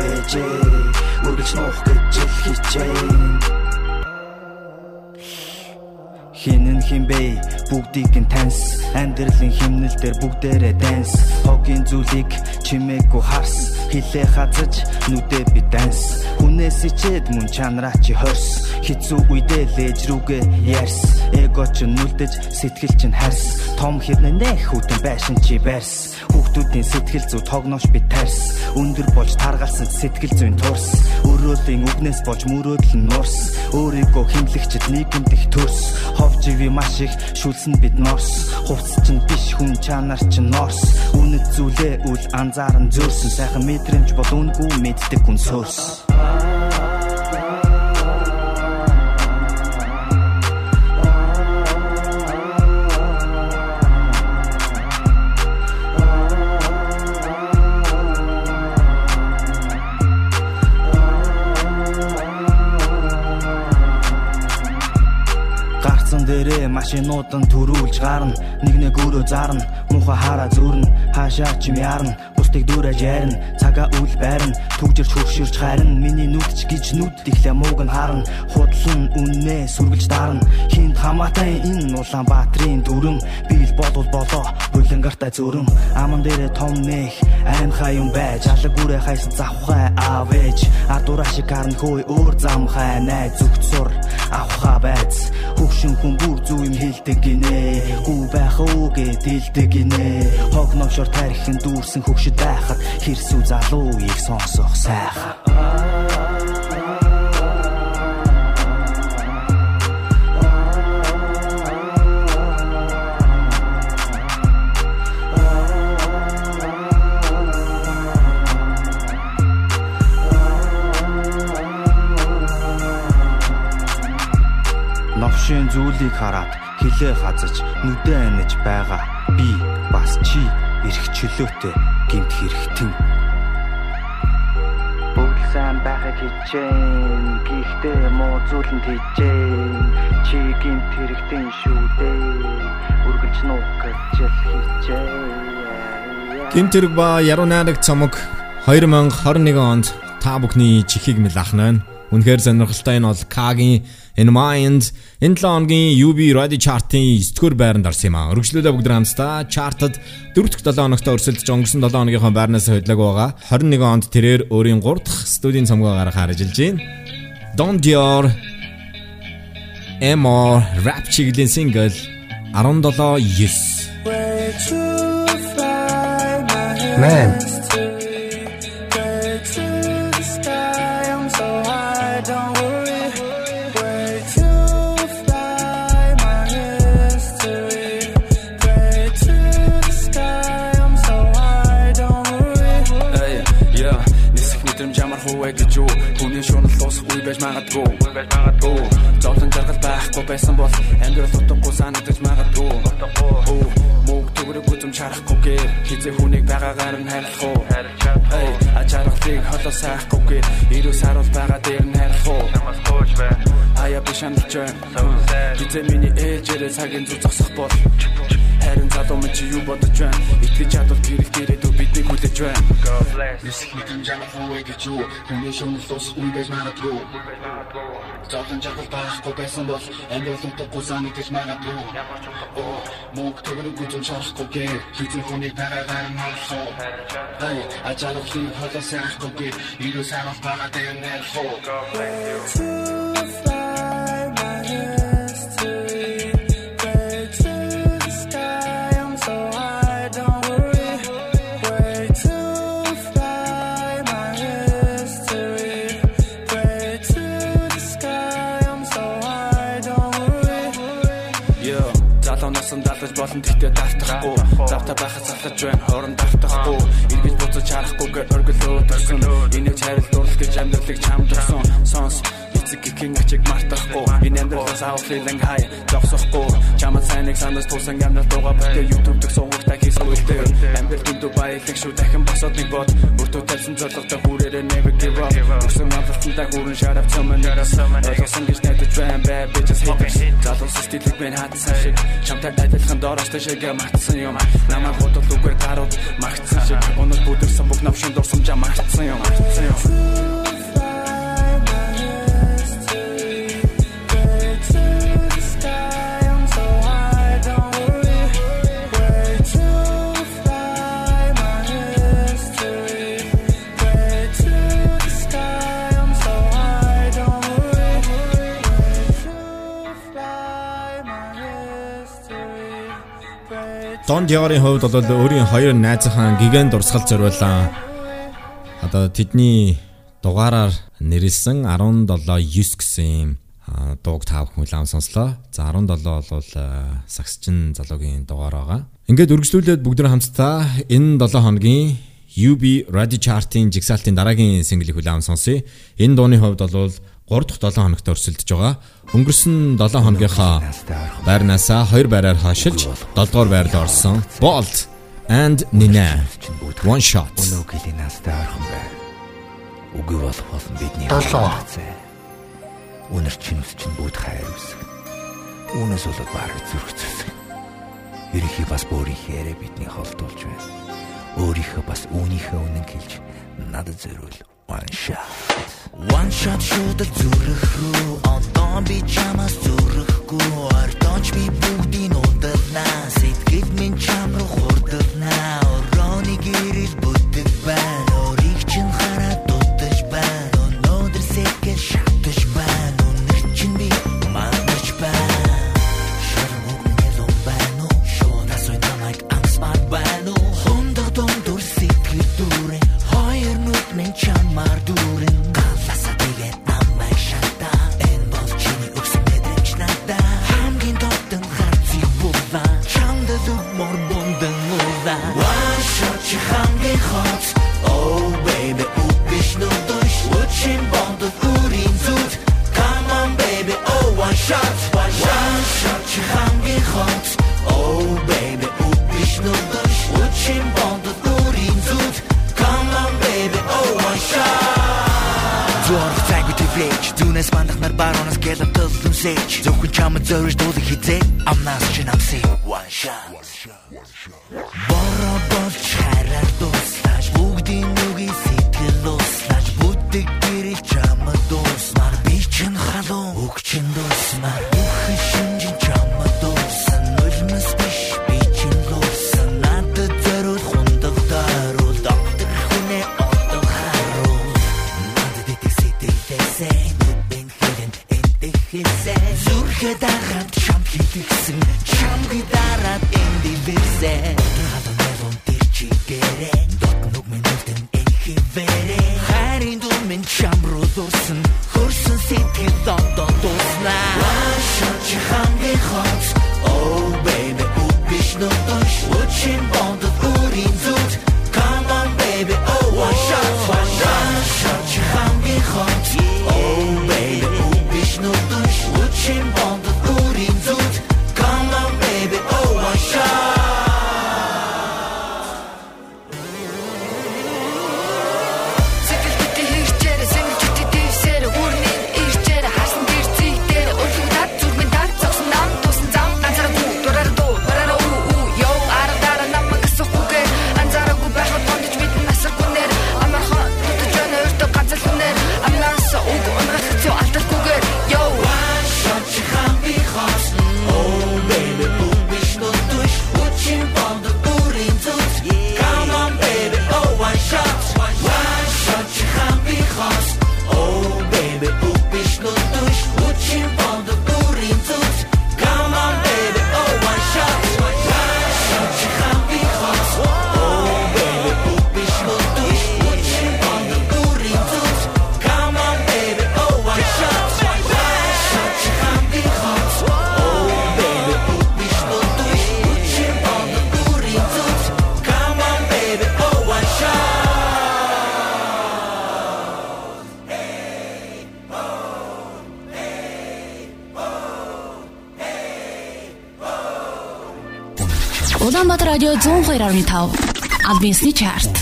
хичээн Хинэн химбэ бүгдийг нь таньс. Амьдралын химнэл дээр бүгдээрээ данс хогийн зүйлийг чимээгүй харс. Хилээ хазаж нүдэ би данс хүнээс ичээд мөн чанараа чи хорс. Хизүү үедээ лээж рүүгээ ярс эго ч нүлдэж сэтгэл чинь харс. Том хэрнээ нэх хүтэн байшин чи барьс хүүхдүүдийн сэтгэл зүй тогноош би тарс. Өндөр болж таргалсан сэтгэл зүйн турс. Өрөөлийн үгнээс болж мөрөөдөл нь нурс өөрийгөө химлэгчэд нийгэмд их төрс ховживи маш их шүлсэн бид норс. Хувцс чинь биш хүн чанар чинь норс. Үнэт зүйлээ үл анзааран зөөрсөн сайхан мэдрэмж бол үнгүй мэддэг хүн сөрс дээрээ машинууд нь төрүүлж гарна. Нэг нэг өөрөө зарна. Муха хараа зүрн хаашаа ч юм ярна. Бусдыг дүүрэж ярина цагаа үл байрна. Түгжирч хөрширч харна миний нүдч гэж нүд. Ихлэ мууг нь харна худлан үннээ сүргэлж дарна. Хинд хамаатай энэ Улаанбаатарын дүрэн. Бийл бодвол болоо булангартай зүрэн. Аман дээрээ том нэх аймхай юм байж. Алаг үрэ хайсан завхай аавэж адуура шиг харна хөөй өөр замхай най зүгт сур авха байц хөвшин хүн бүр зүү юм хэлдэг гинэ. Гүү байх уу гэд хэлдэг гинэ. Хог новшор тарихын дүүрсэн хөвшөд байхад хэрсүү залууийг сонсох сайхан новшийн зүйлийг хараад хилээ хазаж нүдэ аниж байгаа. Би бас чи эрх чөлөөтэй гинт хэрэгтэн. Бүгд сайн байхыг хичээн гихтээ муу зүйлэнд хичээн чи гинт хэрэгтэн шүү дээ үргэлж нуух гэж хичээн. Гимт хэрэг ба яруу найраг цомог 2021 онд та бүхний чихийг мэлахнаа. Үнэхээр сонирхолтой энэ бол K-гийн In Mind энэ 7 хоногийн UB Radio Chart-ын 9-р байранд орсон юм а. Өргөжлөлөө бүгд хамтдаа чартад 4-р 7 хоногт өрсөлдөж өнгөрсөн 7 хоногийнхоо байрнаас хөдлөг байгаа. 21 онд тэрээр өөрийн 3 дахь студийн цомгоо гаргахаар ажиллаж байна. Don Dior Emor rap чиглэлийн single 17 9 Man. Байж магадгүй. Зовлон жаргал байхгүй байсан бол амьдрал утгагүй санагдаж магадгүй. Мөг төгрөг үзм чарахгүйгээр хизээ хүнийг байгаагаар нь хайрлах уу? Эй, ачаархлыг холоо сайхгүйгээр ирүү саруул байгаа дээр нь хайрлах уу? Ая биш амжилж байна. Хизээ миний ээлжээрээ цагийн зүг зогсох бол. Харин залуу минь чи юу бодож байна? Итгэж чадвал бидний хүлээж байна Нисэх мэдрэмж ямар хувэ гэж юу Хүний шунал дуусахгүй байж магадгүй Зовлон жаргал байхгүй байсан бол амьдрал утгагүй санагдаж магадгүй Мөнх төгрөг үзэн шаарахгүй гээ Хизээ хүнийг байгаагаар нь олсоо Ай ачаалхлыг холоо сайхгүй гээ Ирүү сарах байгаа дээр нэрхөө залууноос нь далдаж болон тэгтээ давтахгүй. Завта байхад залхаж байна хорон давтахгүй. Эргэж буцаж харахгүйгээр оргилөө төрсөн. Энэ чарил дурлал гэж амьдралыг чамдсан сонс эцэг гихэн ачиг мартахгүй энэ амьдралаас авах feeling high. Зогсохгүй чамд сайныг санаж тусан амьдрал дууга бүтээ youtube дэх суугтаа хийсэн үлдээ амьдрал дүндүү баялаг шүү дахин босоод нэг бод өртөө тавьсан зорилготой хүрээрээ never give up. Өсөн амлалтандаа хүрэн шарав цомон ойлгосон гэж найдаж байна бай би just hate залуус стилийг мэн хатсан шиг чамтай адилхан доороостой шиг мартсан юм намайг бодол үгээр гарууд магтсан шиг өнөд бүдэрсэн бүх навшин дурсамжаа мартсан юм мартсан юм Дон Диорийн хувьд бол өөрийн хоёр найзынхаа гигant дурсгал зориулсан. Одоо тэдний дугаараар нэрлсэн 17 9 гэсэн дууг тав хүн лам сонслоо. За 17 бол сагсчин залуугийн дугаар байгаа. Ингээд үргэлжлүүлээд бүгд нэг хамтдаа энэ 7 хоногийн UB Radio Chart-ын жигсаалтын дараагийн single-ийг хүлээн сонсъё. Энэ дууны хувьд бол 3 дахь 7 хоногт өрсөлдөж байгаа. Өнгөрсөн 7 хоногийнхаа байрнаасаа 2 байраар хашилж 7 дугаар байранд орсон. Bolt and Nina one shot. Өнөө гэлээ настай орхон бай. Үгүй болох болно бидний хацаа. Үнэр чинь ус чинь бүгд хайр үсэг. Үүнээс болоод бараг зүрх зүсэг. Ерөнхий бас өөрийнхөө бидний холдуулж байна. Өөрийнхөө бас үүнийхээ үнэн хэлж надад зориул one shot. One shot шууд зүрх рүү одоо би чамаас зүрхгүй. Ортооч би бүгдийн удалнаа сэтгэл минь чам руу Улаанбаатар радио 102.5 албан ёсны чарт.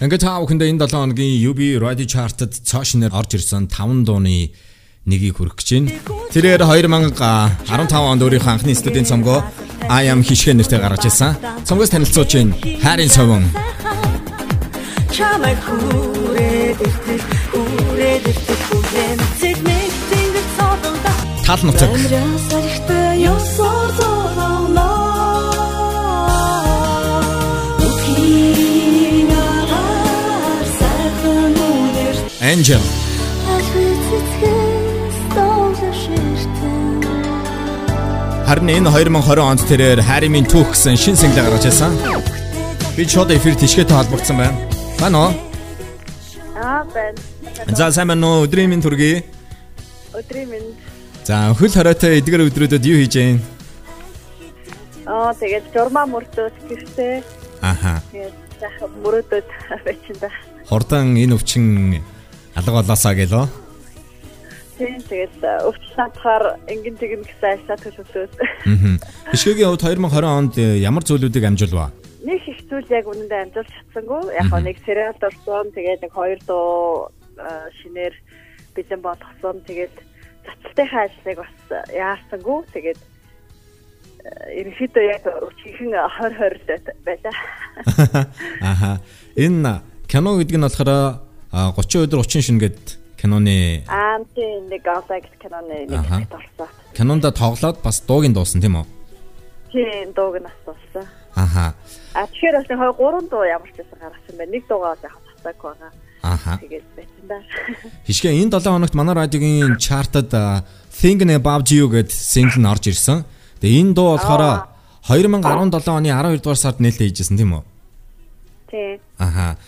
Ингээд та бүхэндээ энэ 7 хоногийн UB Radio Chart-д цаашнаар орж ирсэн 5 дууны нэгийг хүргэх гэж байна. Тэрээр 2015 онд өөрийнхөө анхны студийн цомгоо I am хишгэ нэртэй гаргаж ирсэн. Цомгоос танилцуулж байна. Хайрын совон. Чамайг хүрээд иртэл хүрээд иртэл хүрээд тэнгэр цодолда Тал нутаг. Амраас арихтай ёсоор зороолоо Angel. Харин энэ 2020 онд тэрээр Min Tooth гэсэн шин single гаргаж ирсэн. Би шууд эфир тишгээтэй холбогдсон байна. Байна уу? Аа байна. За сайн байна уу? Өдрийн минь төргий. Өдрийн минь. За хөл хоройтой эдгээр өдрүүдэд юу хийж байна? Аа тэгээд журмаа мөрдөөс гэртээ. Аха. Тэгээд сайхан мөрөөдөд байчин да. Хурдан энэ өвчин алга болоосаа гэлөө. Тийм тэгээд өвчл натахаар ингэн тэгнэ гэсэн айсаа төлөвлөөд. Аа. Бишкегийн хувьд 2020 онд э, ямар зүйлүүдийг амжуулва? Нэг их зүйл яг үнэндээ амжуулж чадсангүй. Яг нэг сериал орсон. Тэгээд нэг хоёр дуу аа, шинээр бэлэн болгосон. Тэгээд цацалтынхаа ажлыг бас яарсангүй. Тэгээд э, ерөнхийдөө яг өчигхэн 2020 байлаа. Аха. Энэ кино гэдэг нь болохоор 30 өдөр 30 шин гэд киноны Аа тийм нэг авдаг киноны нэг орсон. кинонда тоглоод бас дуугийн дуусан тийм үү? Тийм дууг нь асуусан. Аха. А тэгэхээр бас нэг гурван дуу ямар ч байсан гаргасан байна. Нэг дуугаа яг татаагүй байгаа. Аха. Тэгээд байсан да. Хишгээ энэ 7 хоногт манай радиогийн чартад Thinking About You гэд single нь орж ирсэн. Тэгээ энэ дуу болохоор 2017 оны 12 дугаар сард нээлттэй хийжсэн тийм үү? Тийм. Аха.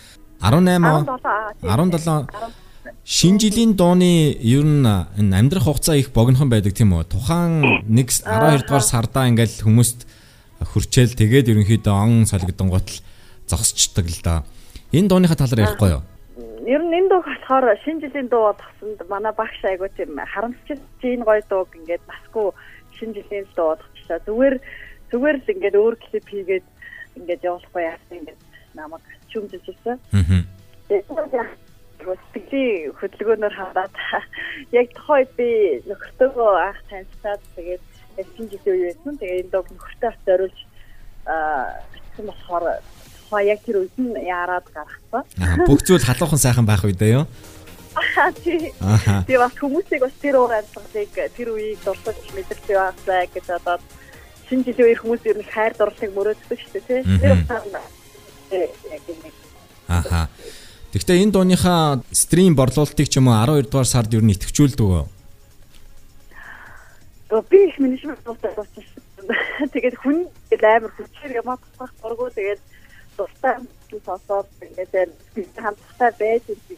18 17 Шинэ жилийн дууны ер нь энэ амьдрах хугацаа их богинохон байдаг тийм үү? Тухайн нэг 12 дугаар сардаа ингээл хүмүүст хурчээл тэгээд ерөнхийдөө он солигдсон гутал зогсчдаг л да. Энэ дууныхаа талаар ярихгүй юу? Ер нь энэ дуу болохоор шинэ жилийн дуу болгосонд манай багш айгуу тийм харамсч чинь гоё дууг ингээд басгүй шинэ жилийн дуу болгочлаа. Зүгээр зүгээр л ингээд өөр клип хийгээд ингээд явуулахгүй яасан ингээд намайг чүмжилж ирсэн. Аа. Сэтгэлийн хөдөлгөөнөөр хандаад яг тухай би нөхөртөөгөө анх танилцаад тэгээд шинэ жилийн үе байсан. Тэгээд энэ дог нөхөртөө бас зориулж аа болохоор тухай яг тэр үед нь яарад гаргасан. Бүх зүйл халуухан сайхан байх үедээ юу? Аа, тий. Би бас хүмүүсийг бас тэр уур амьсгалыг тэр үеийг дурсаж мэдэрч яваасаа гэж одоо шинэ жилийн үеэр хүмүүс ер нь хайр дурлалыг мөрөөддөг шүү дээ, тий. Тэр утгаар Аха. Гэхдээ энэ дууныхаа стрим борлуулалтыг ч юм уу 12 дугаар сард ер нь идэвхжүүлдэг үү? Гөө би их менежмент тустай дууссан. Тэгээд хүн амар хүчээр ямаа тусах дургу тэгээд тустай сонсоод ингээд би хамтдаа байж би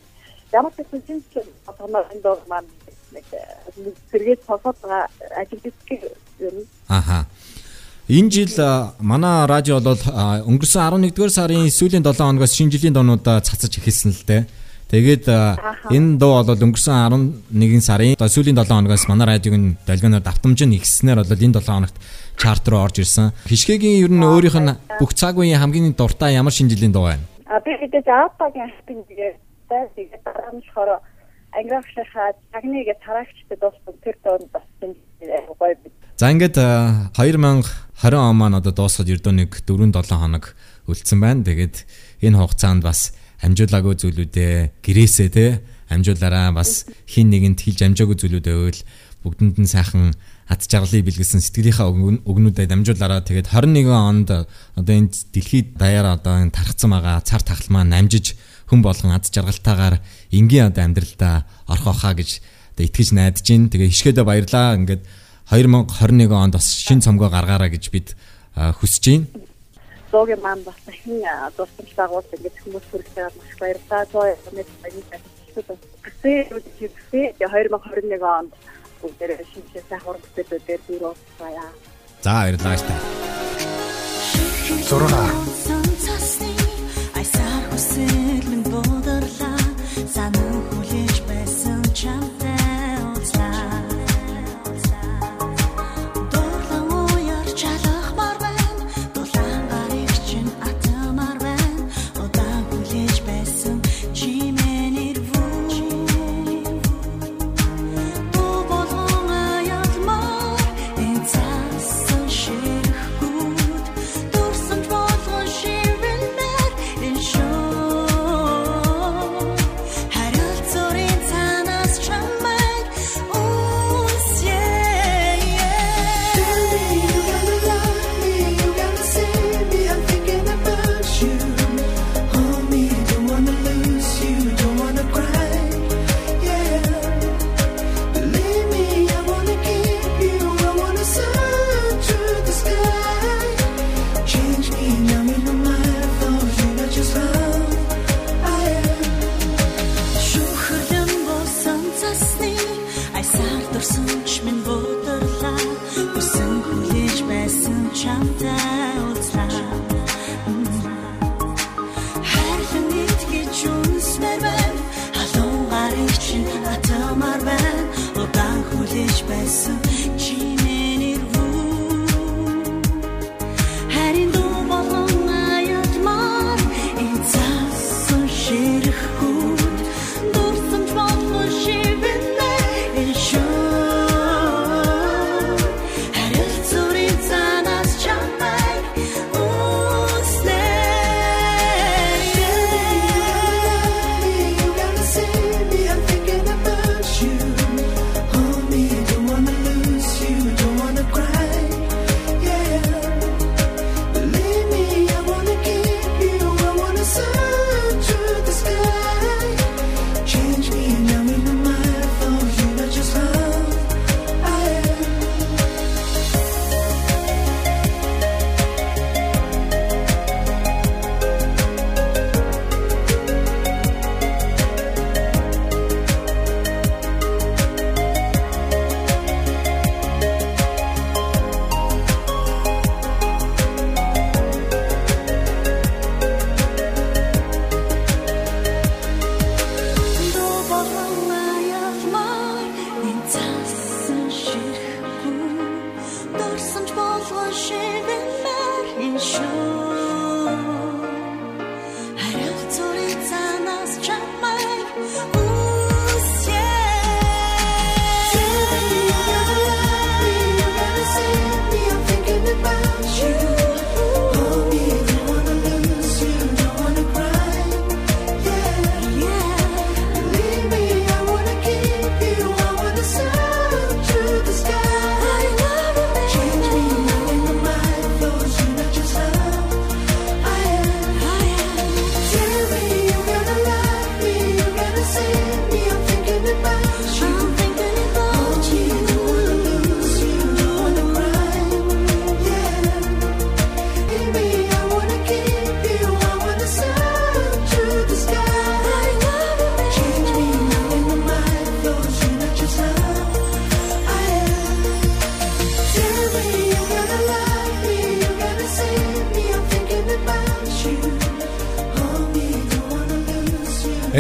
ямар ч хүн чинь одооноо энэ дуу маань нэг зэрэг сонсоод байгаа ажил гэдэг юм. Аха. Энэ жил манай радио бол өнгөрсөн 11-р сарын сүүлийн 7 хоногоос шинэ жилийн доонуудаа цацаж эхэлсэн л дээ. Тэгээд энэ дуу бол өнгөрсөн 11 сарын сүүлийн 7 хоногоос манай радиог нь долгионоор давтамж нь ихснээр бол энэ 7 хоногт чарт руу орж ирсэн. Хишгэгийн ер нь өөрийнх нь бүх цаг үеийн хамгийн дуртай ямар шинэ жилийн дуу байна? А би хэдэж аапагийн хэвтэн дээр тэгээд тарамшхороо ангиахшихаа цагныгээ тараагчтай дууссан тэр дуунд бас гоё бит. За ингээд 2000 20 он маань одоо дуусгаад ердөө нэг 4-7 хоног үлдсэн байна. Тэгээд энэ хугацаанд бас амжуулаагүй зүйлүүдээ гэрээсээ те амжуулаараа бас хин нэгэнд хийж амжаагүй зүйлүүдээ өөл бүгдэнд нь сайхан ад жаргалыг бэлгэлсэн сэтгэлийнхаа өгнүүдэд дамжуулаараа тэгээд 21 онд одоо энэ дэлхийд даяар одоо энэ тархсан байгаа цар тахал маань намжиж хүн болгон ад жаргалтаагаар энгийн одоо амьдралдаа орох واخа гэж одоо итгэж найдаж байна. Тэгээ хишгээдэ баярлаа. Ингээд 2021 онд бас шин цомгоо гаргаараа гэж бид хүсэж байна. Зоогийн маань бас дахин дурсамж дагуул ингэж хүмүүс хүргэхээр маш баярлалаа. Зоо нэг баярлалаа. Гэвээ 2021 онд бүгдээ шинжлэх сайхан уран бүтээлүүдээр бүр уулзъя. За баярлалаа штэ. 6 Айсаар хүсэл минь бодорлаа санаа olursun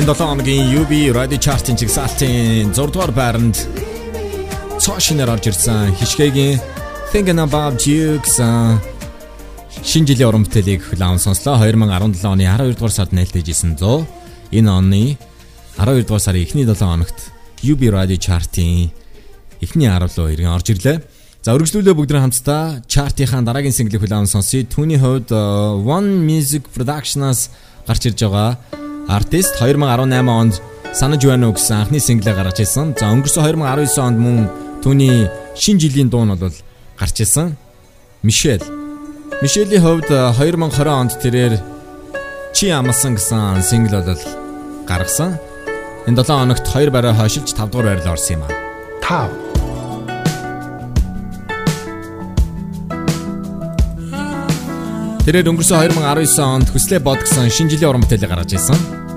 2007 оногийн UB Radio Chart-ын жигсаалтын 6 дугаар байранд цаашинаар орж ирсэн хишгээгийн Thinking About You гэсэн шинэ жилийн уран бүтээлийг хүлээн сонслоо. 2017 оны 12 дугаар сард нээлттэй жисэн 100. Энэ оны 12 дугаар сарын эхний 7 хоногт UB Radio Chart-ийн эхний 10 руу иргэн орж ирлээ. За өргөжлүүлээ бүгдрэн хамтдаа чартынхаа дараагийн single-ийг хүлээн сонсъё. Түүний хувьд э, One Music Production-аас гарч ирж байгаа артист 2018 онд санаж байна уу гэсэн анхны single гаргаж ирсэн. За өнгөрсөн 2019 онд мөн түүний шин жилийн дуу нь бол гарч ирсэн. Мишель. Мишелийн хувьд 2020 онд тэрээр Чи амлсан гэсэн single бол гаргасан. Энэ 7 хоногт 2 барай хойшилж 5 дугаар байрлал орсон юм аа. 5 Тэрээр өнгөрсөн 2019 онд хүслээ бод гэсэн шинэ жилийн уран бүтээлийг гаргаж ирсэн.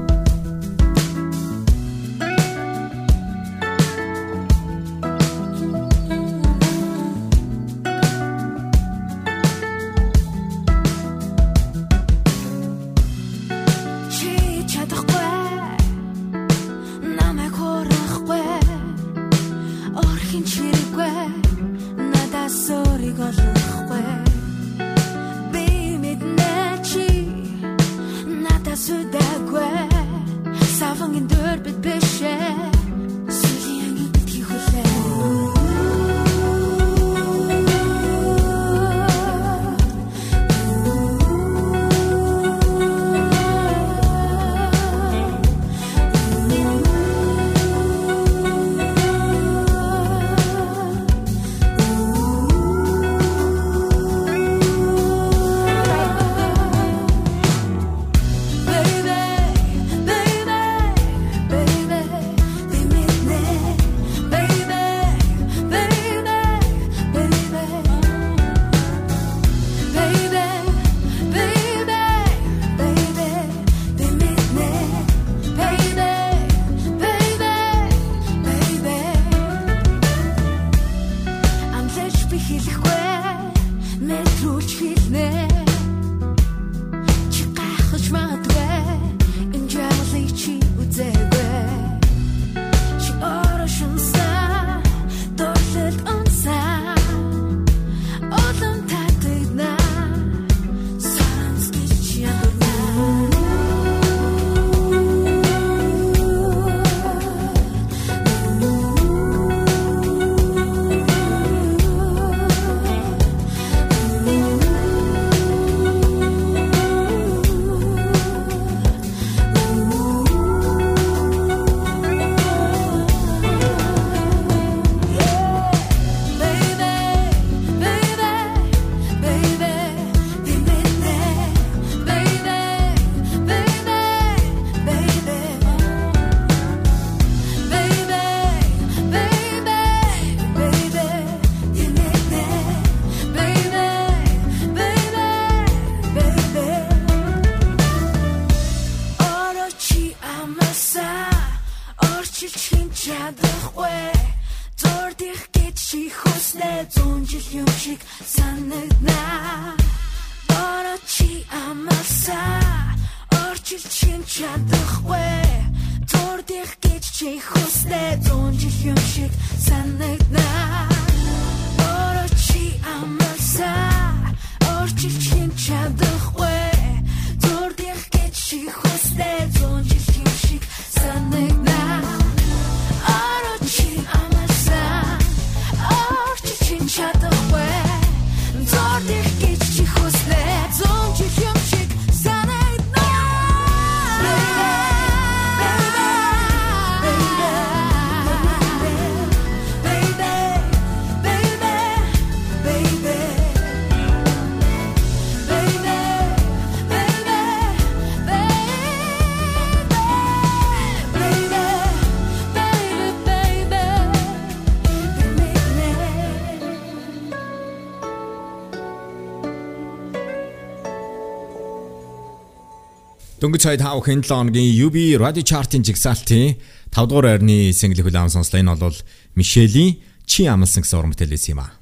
Дөнгөж сая 5 хэн 7 хоногийн UB Radio Chart-ын жигсаалтын 5 дугаар байрны single хүлээн сонслоо. Энэ бол Мишелийн Чи амлсан гэсэн уран бүтээл юм аа.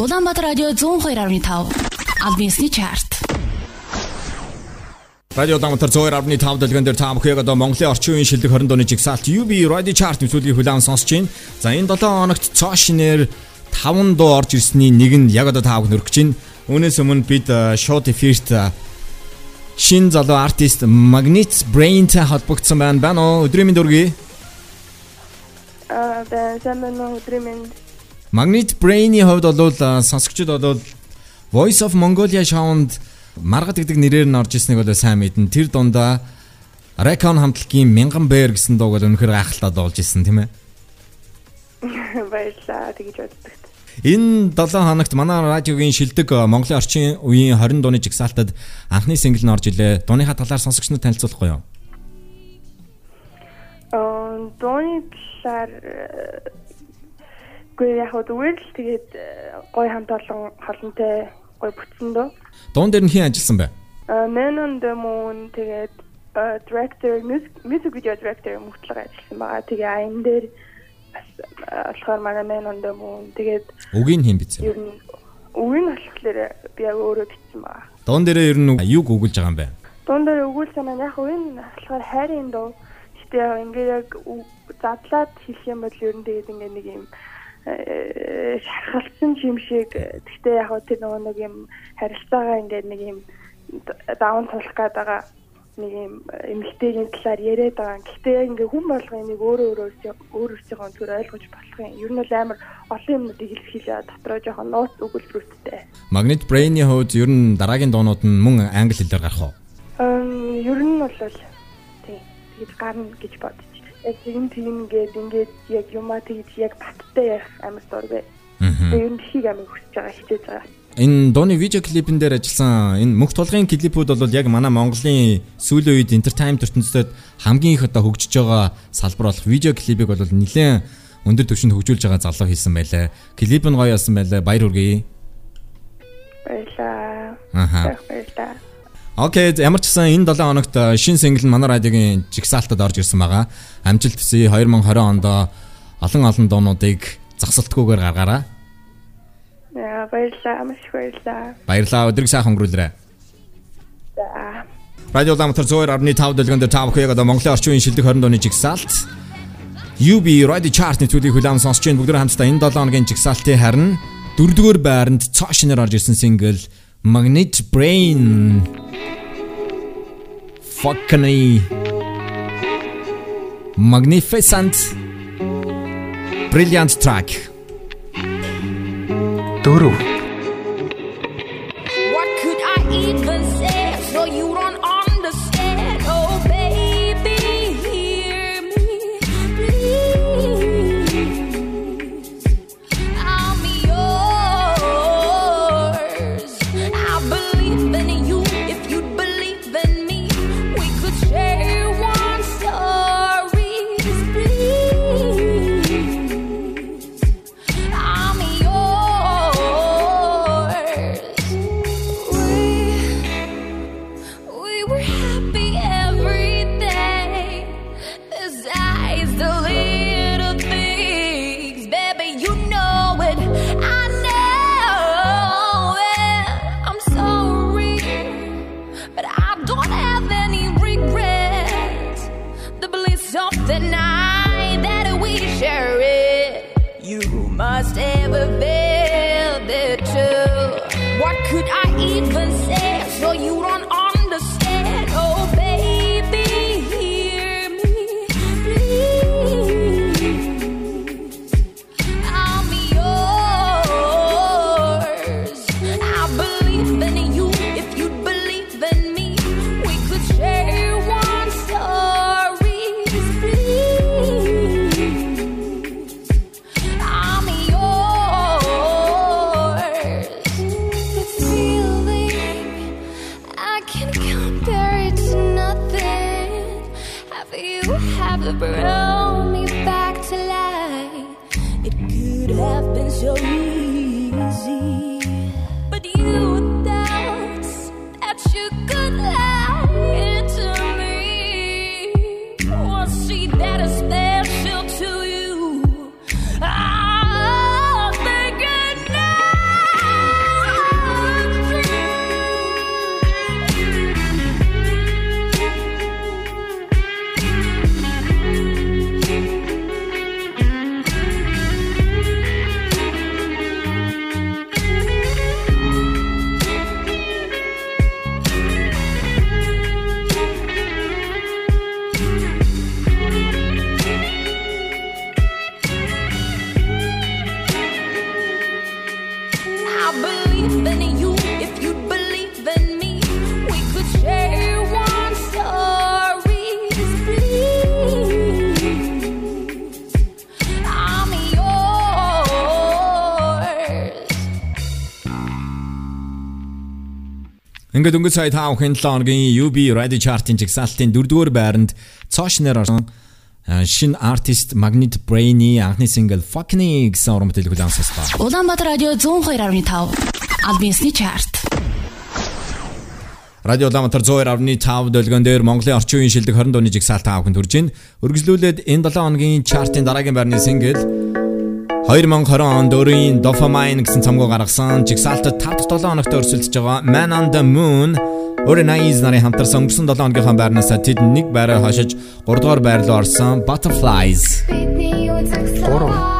Улаанбаатар радио 102.5 Албисны чарт. Радио Дамтар 102.5 дэлгэн дээр та бүхэнд одоо Монголын орчин үеийн шилдэг 20 дууны жигсаалт UB Radio Chart нэвтрүүлгийг хүлээн сонсож байна. За энэ 7 хоногт цоо шинээр 5 дуу орж ирсний нэг нь яг одоо та бүхэнд өргөж байна. Үүнээс өмнө бид э, short эфирт э, шин залуу артист Magnet Brain-тэй холбогдсон байна. Байна уу? Өдрийн мэнд өргөе. Аа, сайн өдрийн мэнд. Magnet Brain-ийн хувьд бол сонсогчдод бол Voice of Mongolia шоунд Маргад гэдэг нэрээр нь орж ирснийг бол сайн мэднэ. Тэр дундаа Recon хамтлагийн Мянган бээр гэсэн дууг бол үнэхээр гайхалтай дуулж ирсэн тийм ээ. Баярлаа тэгж боддог. Энэ 7 хоногт манай радиогийн шилдэг э, Монголын орчин үеийн 20 дууны жигсаалтад анхны сингл нь орж илээ. Дууныхаа талаар сонсогчнод танилцуулахгүй юу? Аа, дууны талаар гүй яг хөө зүгээр л тэгээд э, гой хамт олон холонтой гой бүтсэн дөө. Дуун дээр нь хэн ажилласан бэ? Аа, Man on the Moon тэгээд э, director music video director мөртлөг ажилласан байгаа. Тэгээ айн дээр э, болохоор манай on the Moon тэгээд Үгийн хэн биз? ер нь үгийн болохоор би яг өөрөө бичсэн байгаа. Дуун дээрээ ер нь юг өгүүлж байгаа юм бэ? Дуун дээр өгүүлсэн маань яг үгийн болохоор хайрын дуу. Гэтэ яг ингээд яг задлаад хэлэх юм бол ер нь тэгээд ингээд нэг юм э, шархалцсан юм шиг гэхдээ яг тэр нөгөө нэг юм харилцаагаа ингээд нэг юм даун тулах гээд байгаа нэг юм эмгтээгийн талаар яриад байгаа. Гэхдээ яг ингээд хүн болгоо нэг өөрөө өөрөөсөө өөр өөрсдийнхөө төр ойлгож болох юм. Ер нь бол амар олон юмнуудыг илэрхийлээ дотроо жоохон нууц өгүүлбэрүүдтэй. Magnet Brain-ийн хувьд ер нь дараагийн дуунууд нь мөн англи хэлээр гарах уу? Ер нь бол тий тэгж гарна гэж бодож. Яг тийм тийм ингээд ингээд яг юмаа тэгж яг баттай ярих амар дургүй. Тэгээ ер нь хийг амар хүсэж байгаа хичээж байгаа. Энэ дууны видео клипэн дээр ажилласан энэ мөнх тулгын клипүүд бол яг манай Монголын сүүлийн үед entertainment ертөнцид хамгийн их одоо хөгжиж байгаа салбар болох видео клипийг бол нэлээд өндөр түвшинд хөгжүүлж байгаа залуу хийсэн байлаа. Клип нь гоё болсон байлаа. Баяр хүргэе. Баярлаа. Аха. Баярлаа. Окей, ямар ч гэсэн энэ 7 хоногт э, шин сингл нь манай радиогийн жигсаалтад орж ирсэн байгаа. Амжилт хүсье 2020 онд олон олон дуунуудыг засалтгүйгээр гаргаараа. Яа баярлаа. Маш их баярлаа. Баярлалаа. Өдрийг сайхан өнгөрүүлээрэй. За. Радио Ламтар 102.5 дэлгэн дээр та бүхэн яг одоо Монголын орчин үеийн шилдэг 20 дууны жигсаалт UB Radio Chart нэвтрүүлгийг хүлээн сонсч байна. Бүгд хамтдаа энэ 7 хоногийн жигсаалтын харин дөрөвдүгээр байранд цоо шинээр орж ирсэн сингл Magnet Brain Fucking Magnificent Brilliant track Дөрөв Ингээд өнгөц сая 5 хэн 7 хоногийн UB Radio Chart-ын жигсаалтын 4-р байранд цоошнэр орсон а, шинэ артист Magnet Brain-ий анхны сингл Fucking гэсэн уран бүтээлийг хүлээн Улаанбаатар радио 102.5 Альбинсны чарт. Радио Улаанбаатар 102.5 дэлгэн дээр Монголын орчин үеийн шилдэг 20 дууны жигсаалт таавханд хүрж байна. Өргөжлүүлээд энэ 7 хоногийн чартын дараагийн байрны сингл 2020 онд өөрийн Dopamine гэсэн цомгоо гаргасан жигсаалтад 5 дахь 7 хоногт өрсөлдөж байгаа Man on the Moon Өөрийн Nice нарын хамтарсан өнгөрсөн 7 хоногийн байрнаас тэд нэг байраа хашиж 3 дугаар байр руу орсон Butterflies. 3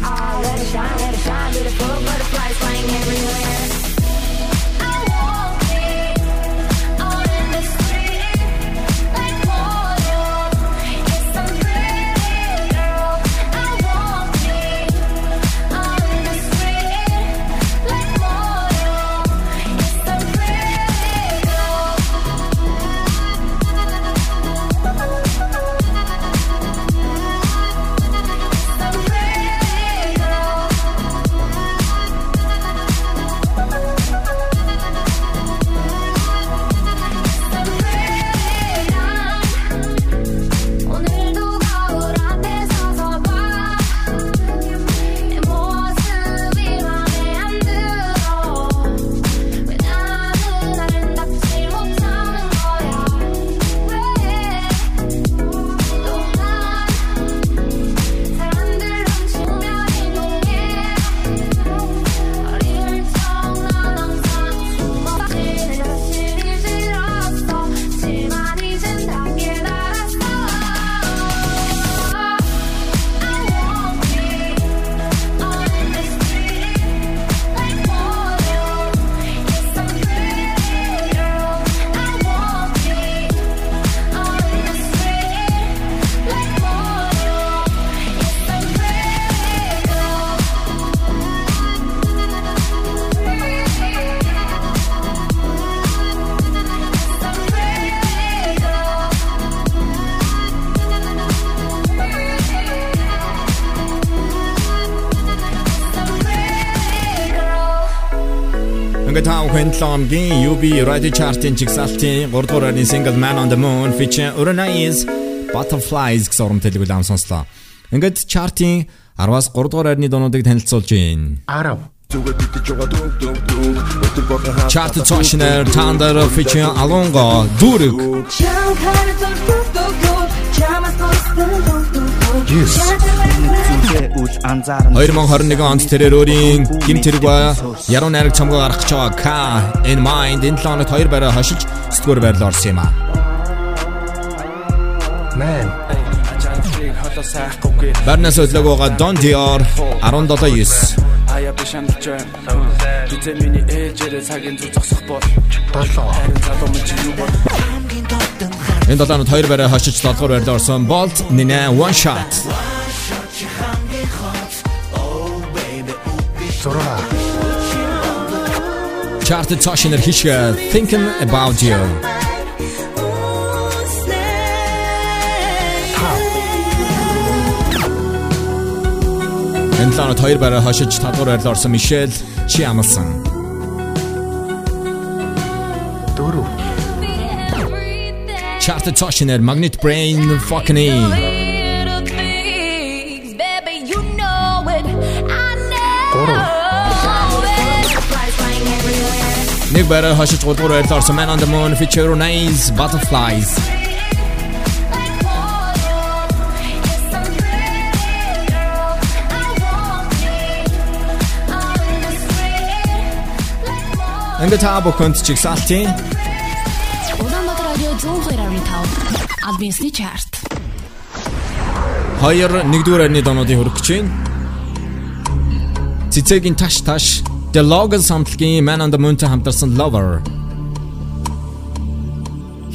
Let it shine. Let it shine, let it shine, Хэн Ломгийн UB Radio Chart-ын жигсаалтын 3 дугаар байрны single Man on the Moon featuring Uranus Butterflies гэсэн уран төлөв лам сонслоо. Ингээд чартын 10-аас 3 дугаар байрны дуунуудыг танилцуулж байна. 10 Chart Toshner Thunder featuring Alongo Duruk 2021 онд тэрээр өөрийн гимт хэрэг ба яруу найраг цомгоо гаргах гэж байгаа K in mind энэ 7 хоногт 2 байраа хошиж 9 дугаар байрлал орсон юм а. Man Барнас өдлөг байгаа Don Dior 17.9 Ая биш амлж байна. Битээ миний ээжээрээ цагийн зүг зогсох бол 7. Харин залуу мөн чи юу бол Энэ долоонод хоёр байраа хошиж 7 дугаар байрлал орсон Bolt Nina One Shot. Зураа. Chart Toshiner хишгэ Thinking About You. Энэ лаанад хоёр байраа хошиж татвар байрлал орсон Мишель чи Chart Toshiner Magnet Brain fucking Нэг байраа хашиж 3 дугаар байрлал орсон Man on the Moon feature Nice Butterflies. Ингээд та бүхэнд чигсалтын 102.5 Альбинсны чарт. Хоёр нэгдүгээр арны донуудын хүрэх гэж байна. Цэцэгийн таш таш The Logan самтлагийн Man on the Moon-тэй хамтарсан Lover.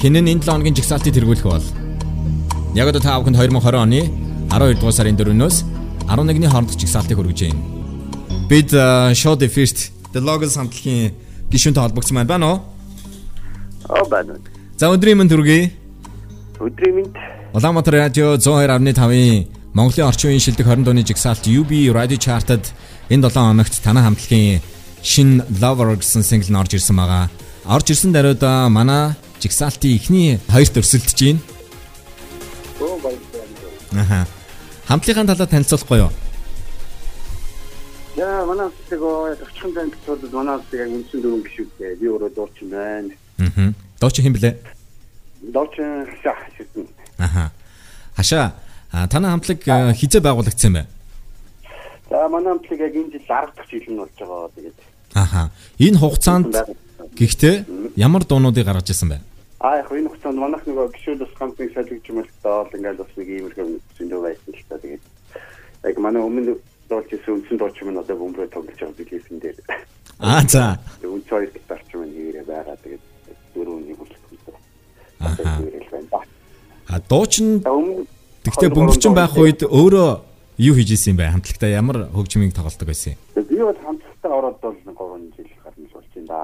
хинэн энэ 7 хоногийн жигсаалтыг тэргүүлэх бол яг одоо та бүхэнд 2020 оны 12 дугаар сарын 4-өөс 11-ний хооронд жигсаалтыг хүргэж байна. Бид Show the First The Logos хамтлагийн гишүүнтэй холбогдсон байна уу? Оо байна. За өдрийн мэнд хүргэе. Өдрийн мэнд. Улаанбаатар радио 102.5-ийн Монголын орчин үеийн шилдэг 20 дууны жигсаалт UB Radio Chart-д энэ 7 хоногт танай хамтлагийн шин Lover гэсэн single нь орж ирсэн байгаа. Орж ирсэн даруйд манай жигсаалтын эхний хоёрт өрсөлдөж байна. Аха. Хамтлагийн талаар танилцуулахгүй юу? Яа, манай хэсэгөө төвчхон танд тулд манай хэсэг яг үндсэн дөрөв гişүүдтэй. Би өөрөө дуучин байна. Аа. Дуучин хэн блэ? Дуучин хашаа шигтэн. Аха. Хашаа а, танай хамтлаг а, хизээ байгуулагдсан юм бэ? За манай хамтлаг яг энэ жил 10 дахь жил нь болж байгаа. Тэгээд Аха. Энэ хугацаанд гэхдээ ямар дуунуудыг гаргаж ирсэн бэ? аа яг энэ хугацаанд манайх нөгөө гişүүд бас ганцыг солигч юм л доо ингээл бас нэг иймэрхүү зөндөө байсан л та. Тэгээд яг манай өмнө дуулж исэн үндсэн дууч юм одоо бөмбөрөө тоглож байгаа билийсэн дээр. Аа за. Үн цоор гитарч юм нэрээ байгаа. Тэгээд дөрөвний бүлэг. Аха. А дуучин Тэгтээ бөмбөрчин байх үед өөрөө юу хийж исэн юм бэ? Хамтлагтаа ямар хөгжмийг тоглодог байсан юм? Би бол хамтлагтаа ороод бол 3 жил гарна болж байна да.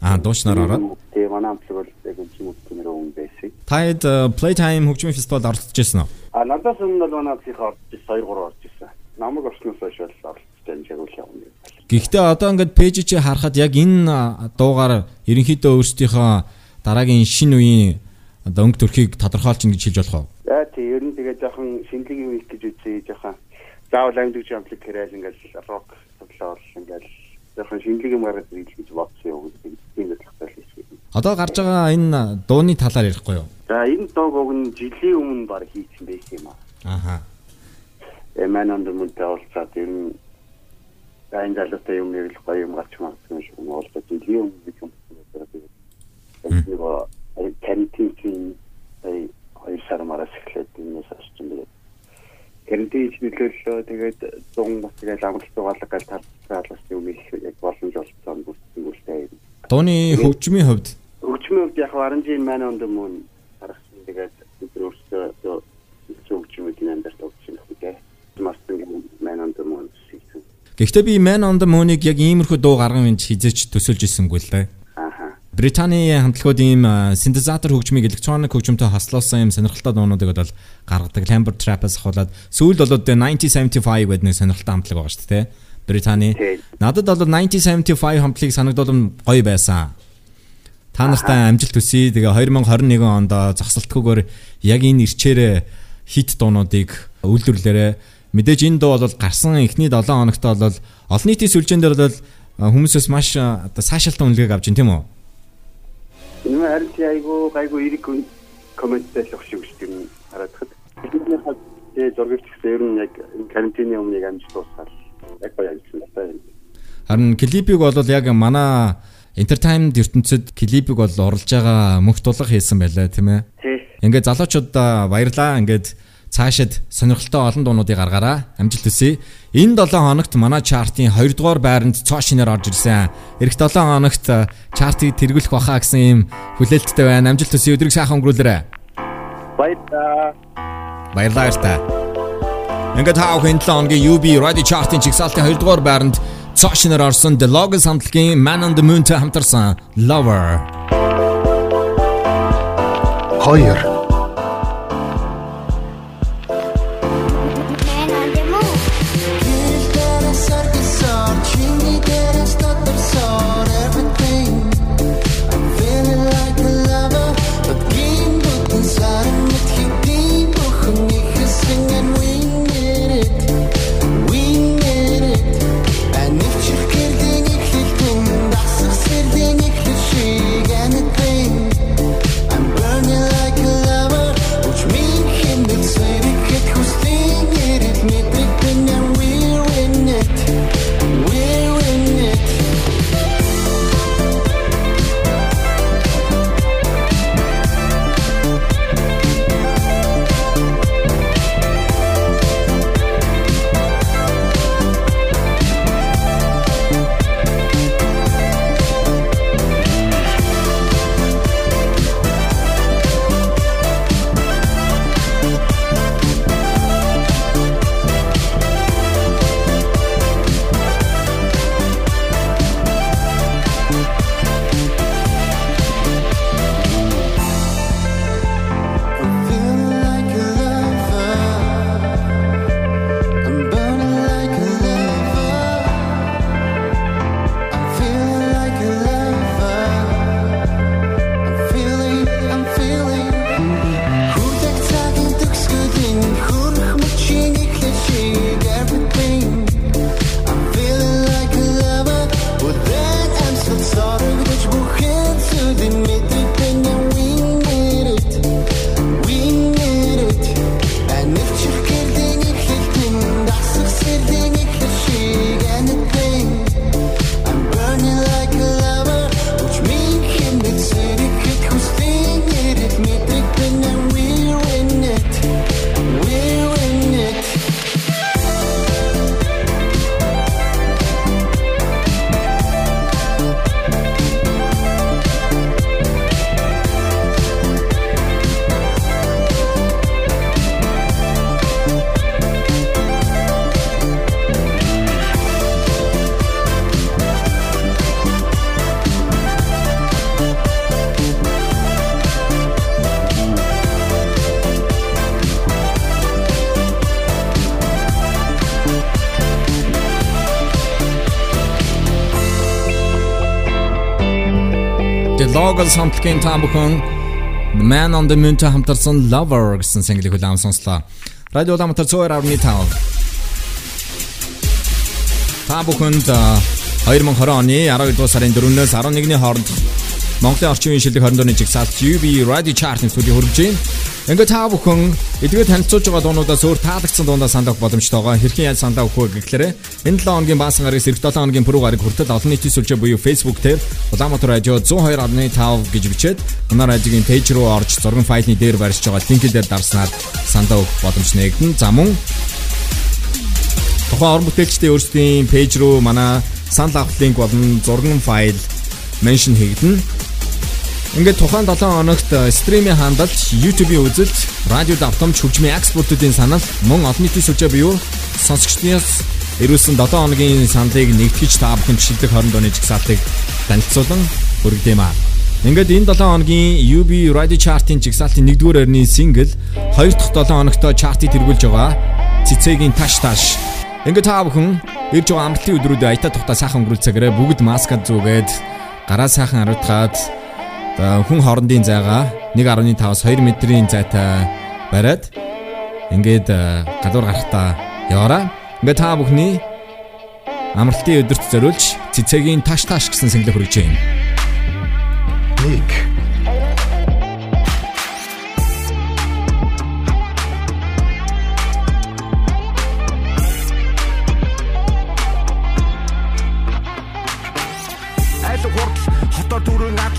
Аа дуушнаар ороод. Тэгээ манай хамтлаг бол яг үндсэн үгтнэр өвн байсан. Таад Playtime хөгжмийн фестивалд оролцож байсан уу? А надаас өмнө бол манай хамтлагийнхаа орж ирсэн 2 3 орж ирсэн. Намайг орсноос хойш бол оролцож жагуул явна. Гэхдээ одоо ингээд пэйж чи харахад яг энэ дуугаар ерөнхийдөө өөрсдийнхөө дараагийн шинэ үеийн одоо өнгө төрхийг тодорхойлж ин гэж хэлж болох уу? За тий ер нь тэгээ жоохон шинэлгийн үеик гэж үзье жоохон заавал амьд хамтлаг хэрэгэл ингээл рок тоглоол ингээл жоохон шинэлгийн юм гараад ирэл гэж бодсон юм гэдэг тийм бодлоготой л хэлсэн. Одоо гарч байгаа энэ дууны талаар ярихгүй юу? За энэ дууг уг нь жилийн өмнө баг хийсэн байсан юм аа. Аха. Эмэн онд мөнтэй нь энэ залуутай юм нэг л гоё юм гарч магадгүй юм шиг юм бол жилийн өмнө гэж юм байна. Тэгээд карантин ай хоёр сар мараас эхлээд энэс очсон тэгээд карантин хийж нөлөөллөө тэгээд зун бас тэгээд амгалт угаалга гал тарцаалгас юм их яг боломж олцсон бүртгий үлтэй. Дууны хөгжмийн хувьд хөгжмийн хувьд яг оранжийн мань онд мөн харагсан тэгээд өдөр өөрсдөө хөгжмөд нэмдэрт өгсөн хэрэгтэй. Марсан мань онд мөн. Гэхдээ би Man on the Moon-ыг яг иймэрхүү дуу гарган винч хизээч төсөлж ирсэнгүй л дээ. Британий хамтлагууд ийм синтезатор хөгжмийг электроник хөгжмөнтэй хослуулсан ийм сонирхолтой дуунуудыг бол гаргадаг. Lambert Trap-аас хавуулаад сүүлд бол 1975 гэдэг нэг сонирхолтой хамтлаг байгаа шүү дээ. Британий. Надад бол 1975 хамтлагийг санагдуулсан гоё байсан. Та нартай амжилт хүсье. Тэгээ 2021 онд зогсолтгүйгээр яг энэ ирчээр хит дуунуудыг үйлдвэрлээрээ мэдээж энэ дуу бол гарсан эхний 7 хоногт бол олон нийтийн сүлжээн дээр бол хүмүүсээс маш оо саашаалтан үнэлгээг авч ин тийм үү? Энэ харин чи айгу гайгу эрэг комменттэй л өгч өгч юм хараадахад. Бидний хад тэгээ зургч гэсэн ер нь яг карантины өмнө яг амжилт дуусаад яг гоё ажилласан байна. Харин клипийг бол яг манай entertainment ертөнцид клипийг бол оруулж байгаа мөнх тулга хийсэн байлаа тийм ээ. Ингээд залуучууд баярлаа ингээд цаашид сонирхолтой олон дуунуудыг гаргаараа амжилт хүсье. Энэ 7 хоногт манай чартын 2 дугаар байранд цоо шинээр орж ирсэн. Ирэх 7 хоногт чартыг тэргүүлэх баха гэсэн юм хүлээлттэй байна. Амжилт хүсье. Өдрийг сайхан өнгөрүүлээрэй. Баярлалаа. Баярлалаа эртаа. Ингээд таа хэн 7 хоногийн UB Radio Chart-ын чигсалтын 2 дугаар байранд цоо шинээр орсон The Logos хамтлагийн Man on the Moon-тэй хамтарсан Lover. 2 Local самтлагийн та бүхэн The Man on the Moon та хамтарсан Lover гэсэн single-ийг хүлээн сонслоо. Радио Улаанбаатар 102.5. Та бүхэнд 2020 оны 12 дугаар сарын 4-өөс 11-ний хооронд Монголын орчин үеийн шилдэг 20 дууны жигсаалт UB Radio Chart-ын студид хүргэж байна. Ингээ та бүхэн эдгээр танилцуулж байгаа дуунуудаас өөр таалагдсан дуундаа санал авах боломжтойгоо хэрхэн яаж санал авах вэ гэхлээрэ энэ 7 хоногийн баасан гарагс эх 7 хоногийн пүрэв гараг хүртэл олон нийтийн сүлжээ буюу Facebook дээр Улаанбаатар радио 102.5 гэж бичээд манай радиогийн пэйж руу орж зургийн файлны дээр барьж байгаа линкээр дарснаар санал авах боломж нэгдэн. За мөн тухайн орон бүтээлчдийн өөрсдийн пэйж руу манай санал авах линк болон зургийн файл меншн хийгдэнэ. Ингээд тухайн 7 хоногт стримийн хандалт, YouTube-ийн үзэлт, радио давтамж, хөгжмийн экспортуудын санал, мөн олон нийтийн сүлжээ буюу сонсогчдоос ирүүлсэн 7 хоногийн саналыг нэгтгэж та бүхэн жишээлдэг 20 дооны жигсаалтыг танилцуулан хүргэдэм аа. Ингээд энэ 7 хоногийн UB Radio Chart-ын жигсаалтын 1-р орны сингл 2 дахь 7 хоногт чартыг тэргүүлж байгаа. Цэцэгийн таш таш. Ингээд та бүхэн ирж байгаа амралтын өдрүүдэд аятаа тухта сайхан өнгөрүүлцээгээрээ бүгд маскад зүгээд гараа сайхан аруулгаад хүн хоорондын зайгаа 1.5-аас 2 метрийн зайтай бариад ингээд гадуур гарахтаа яваараа. Ингээд та бүхний амралтын өдөрт зориулж цэцэгийн таш таш гэсэн single хүргэж байна.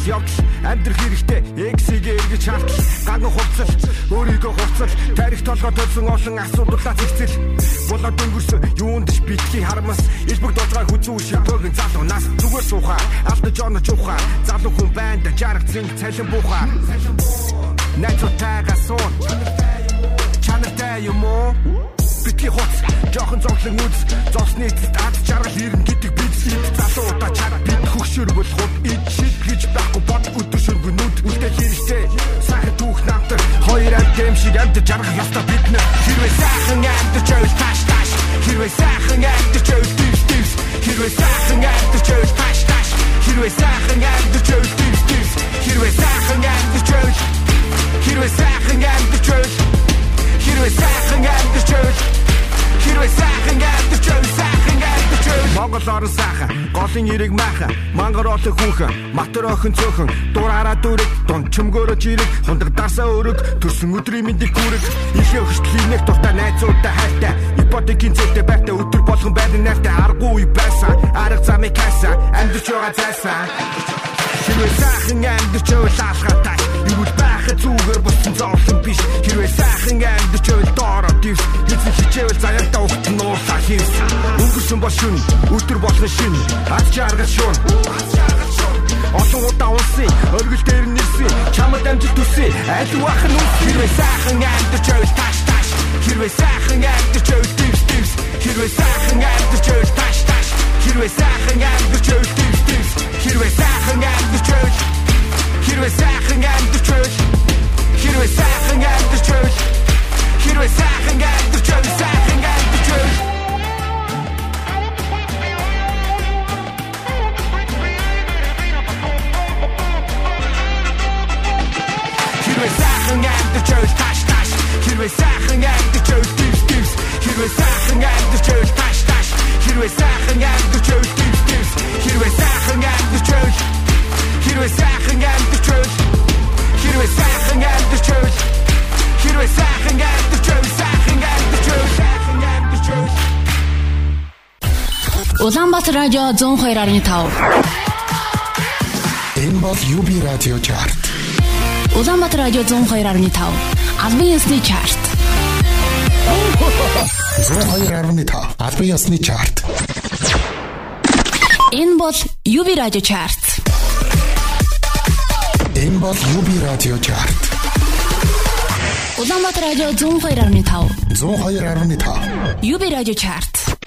Ник явдал амьдрах хэрэгтэй. X-ийг эргэж хартал. Гагн хувцал өөрийгөө хувцал тарих толгой төлсөн олон асуудлаа зэгцэл. Болоод өнгөрсөн юунд ч битгий хармас. Илбэг дозгой хүзүү шипөг залуу нас. Зүгээр суухаа алдаж онож ухаа залуу хүн байна да жаргал зин цалин буухаа Найзуудтайгаа суун. Чанартай юм уу? Битгий хуц жоохон зовлон үз зовсны эцэст ад жаргал ирнэ гэдэг бид залуудаа чад бид хөгшөр болгоод ичиг гэж байхгүй бод өдөр шөргөнүүд үлдээ хэрэгтэй сайхан түүх намтар хоёр амт юм шиг амт жаргах яста бид нэ хэрвээ сайхан амт чойл таш таш хэрвээ сайхан амт чойл тивс тивс хэрвээ сайхан амт чойл таш таш хэрвээ сайхан амт чойл тивс тивс хэрвээ сайхан амт чойл хэрвээ сайхан амт чойл хэрвээ сайхан амт чойл хэрвээ сайхан амт чойл сайхан амт чойл Монгол орон сайхан голын ирэг майхан мангар олон хүүхэн матер охин цөөхөн дураараа дүрэг дунд чөмгөөрөж ирэг хундаг дарсаа өрөг төрсөн өдрийн мэндийг гүрэг. Ихээ хөшлийн нэг дуртай найзуудтай хайртай. Ипотекийн зүйтэй байртай өдөр болгон байрны найртай. Аргагүй байсан арга замыг хайсан амьдч байгаа зайсан Хэрвээ сайхан амьдч ойлаалгатай юу байхад зүгээр болсон зовлон биш. Хэрвээ сайхан амьдч ойл доороо дивс эзэн хичээвэл заяатаа ухт нуурлаа хийс. Өнгөрсөн бол шүн өдөр болгон шин. Аз жаргал шуун Олон удаа унсан өргөл дээр нэрсэн чамд амжилт төсөө аль вах нь хэрвээ сайхан амьдч ойл тааш тааш. Хэрвээ сайхан амьдч ойл дивс дивс хэрвээ сайхан амьдч ойл тааш тааш. Хэрвээ сайхан амьдч ойл дивс дивс хэрвээ сайхан амьдч ойл хэрвээ сайхан амьдч ойл хэрвээ сайхан амьдч ойл хэрвээ сайхан амьдч ойл сайхан амьдч ойл Хэрвээ сайхан амьдч ойл тааш тааш. Хэрвээ сайхан амьдч ойл дивс дивс хэрвээ сайхан амьдч ойл тааш тааш. Хэрвээ сайхан амьдч ойл дивс дивс хэрвээ сайхан амьдч ойл хэрвээ сайхан амьдч ойл хэрвээ сайхан амьдч ойл хэрвээ сайхан амьдч ойл сайхан амьдч ойл сайхан амьдч ойл Улаанбаатар радио 102.5. Энэ бол UB радио чарт. Улаанбаатар радио 102.5. Албан ёсны чарт. 102.5 албан ёсны чарт. Энэ бол UB радио чарт. Энэ бол UB радио чарт. Улаанбаатар радио 102.5. 102.5 UB радио чарт.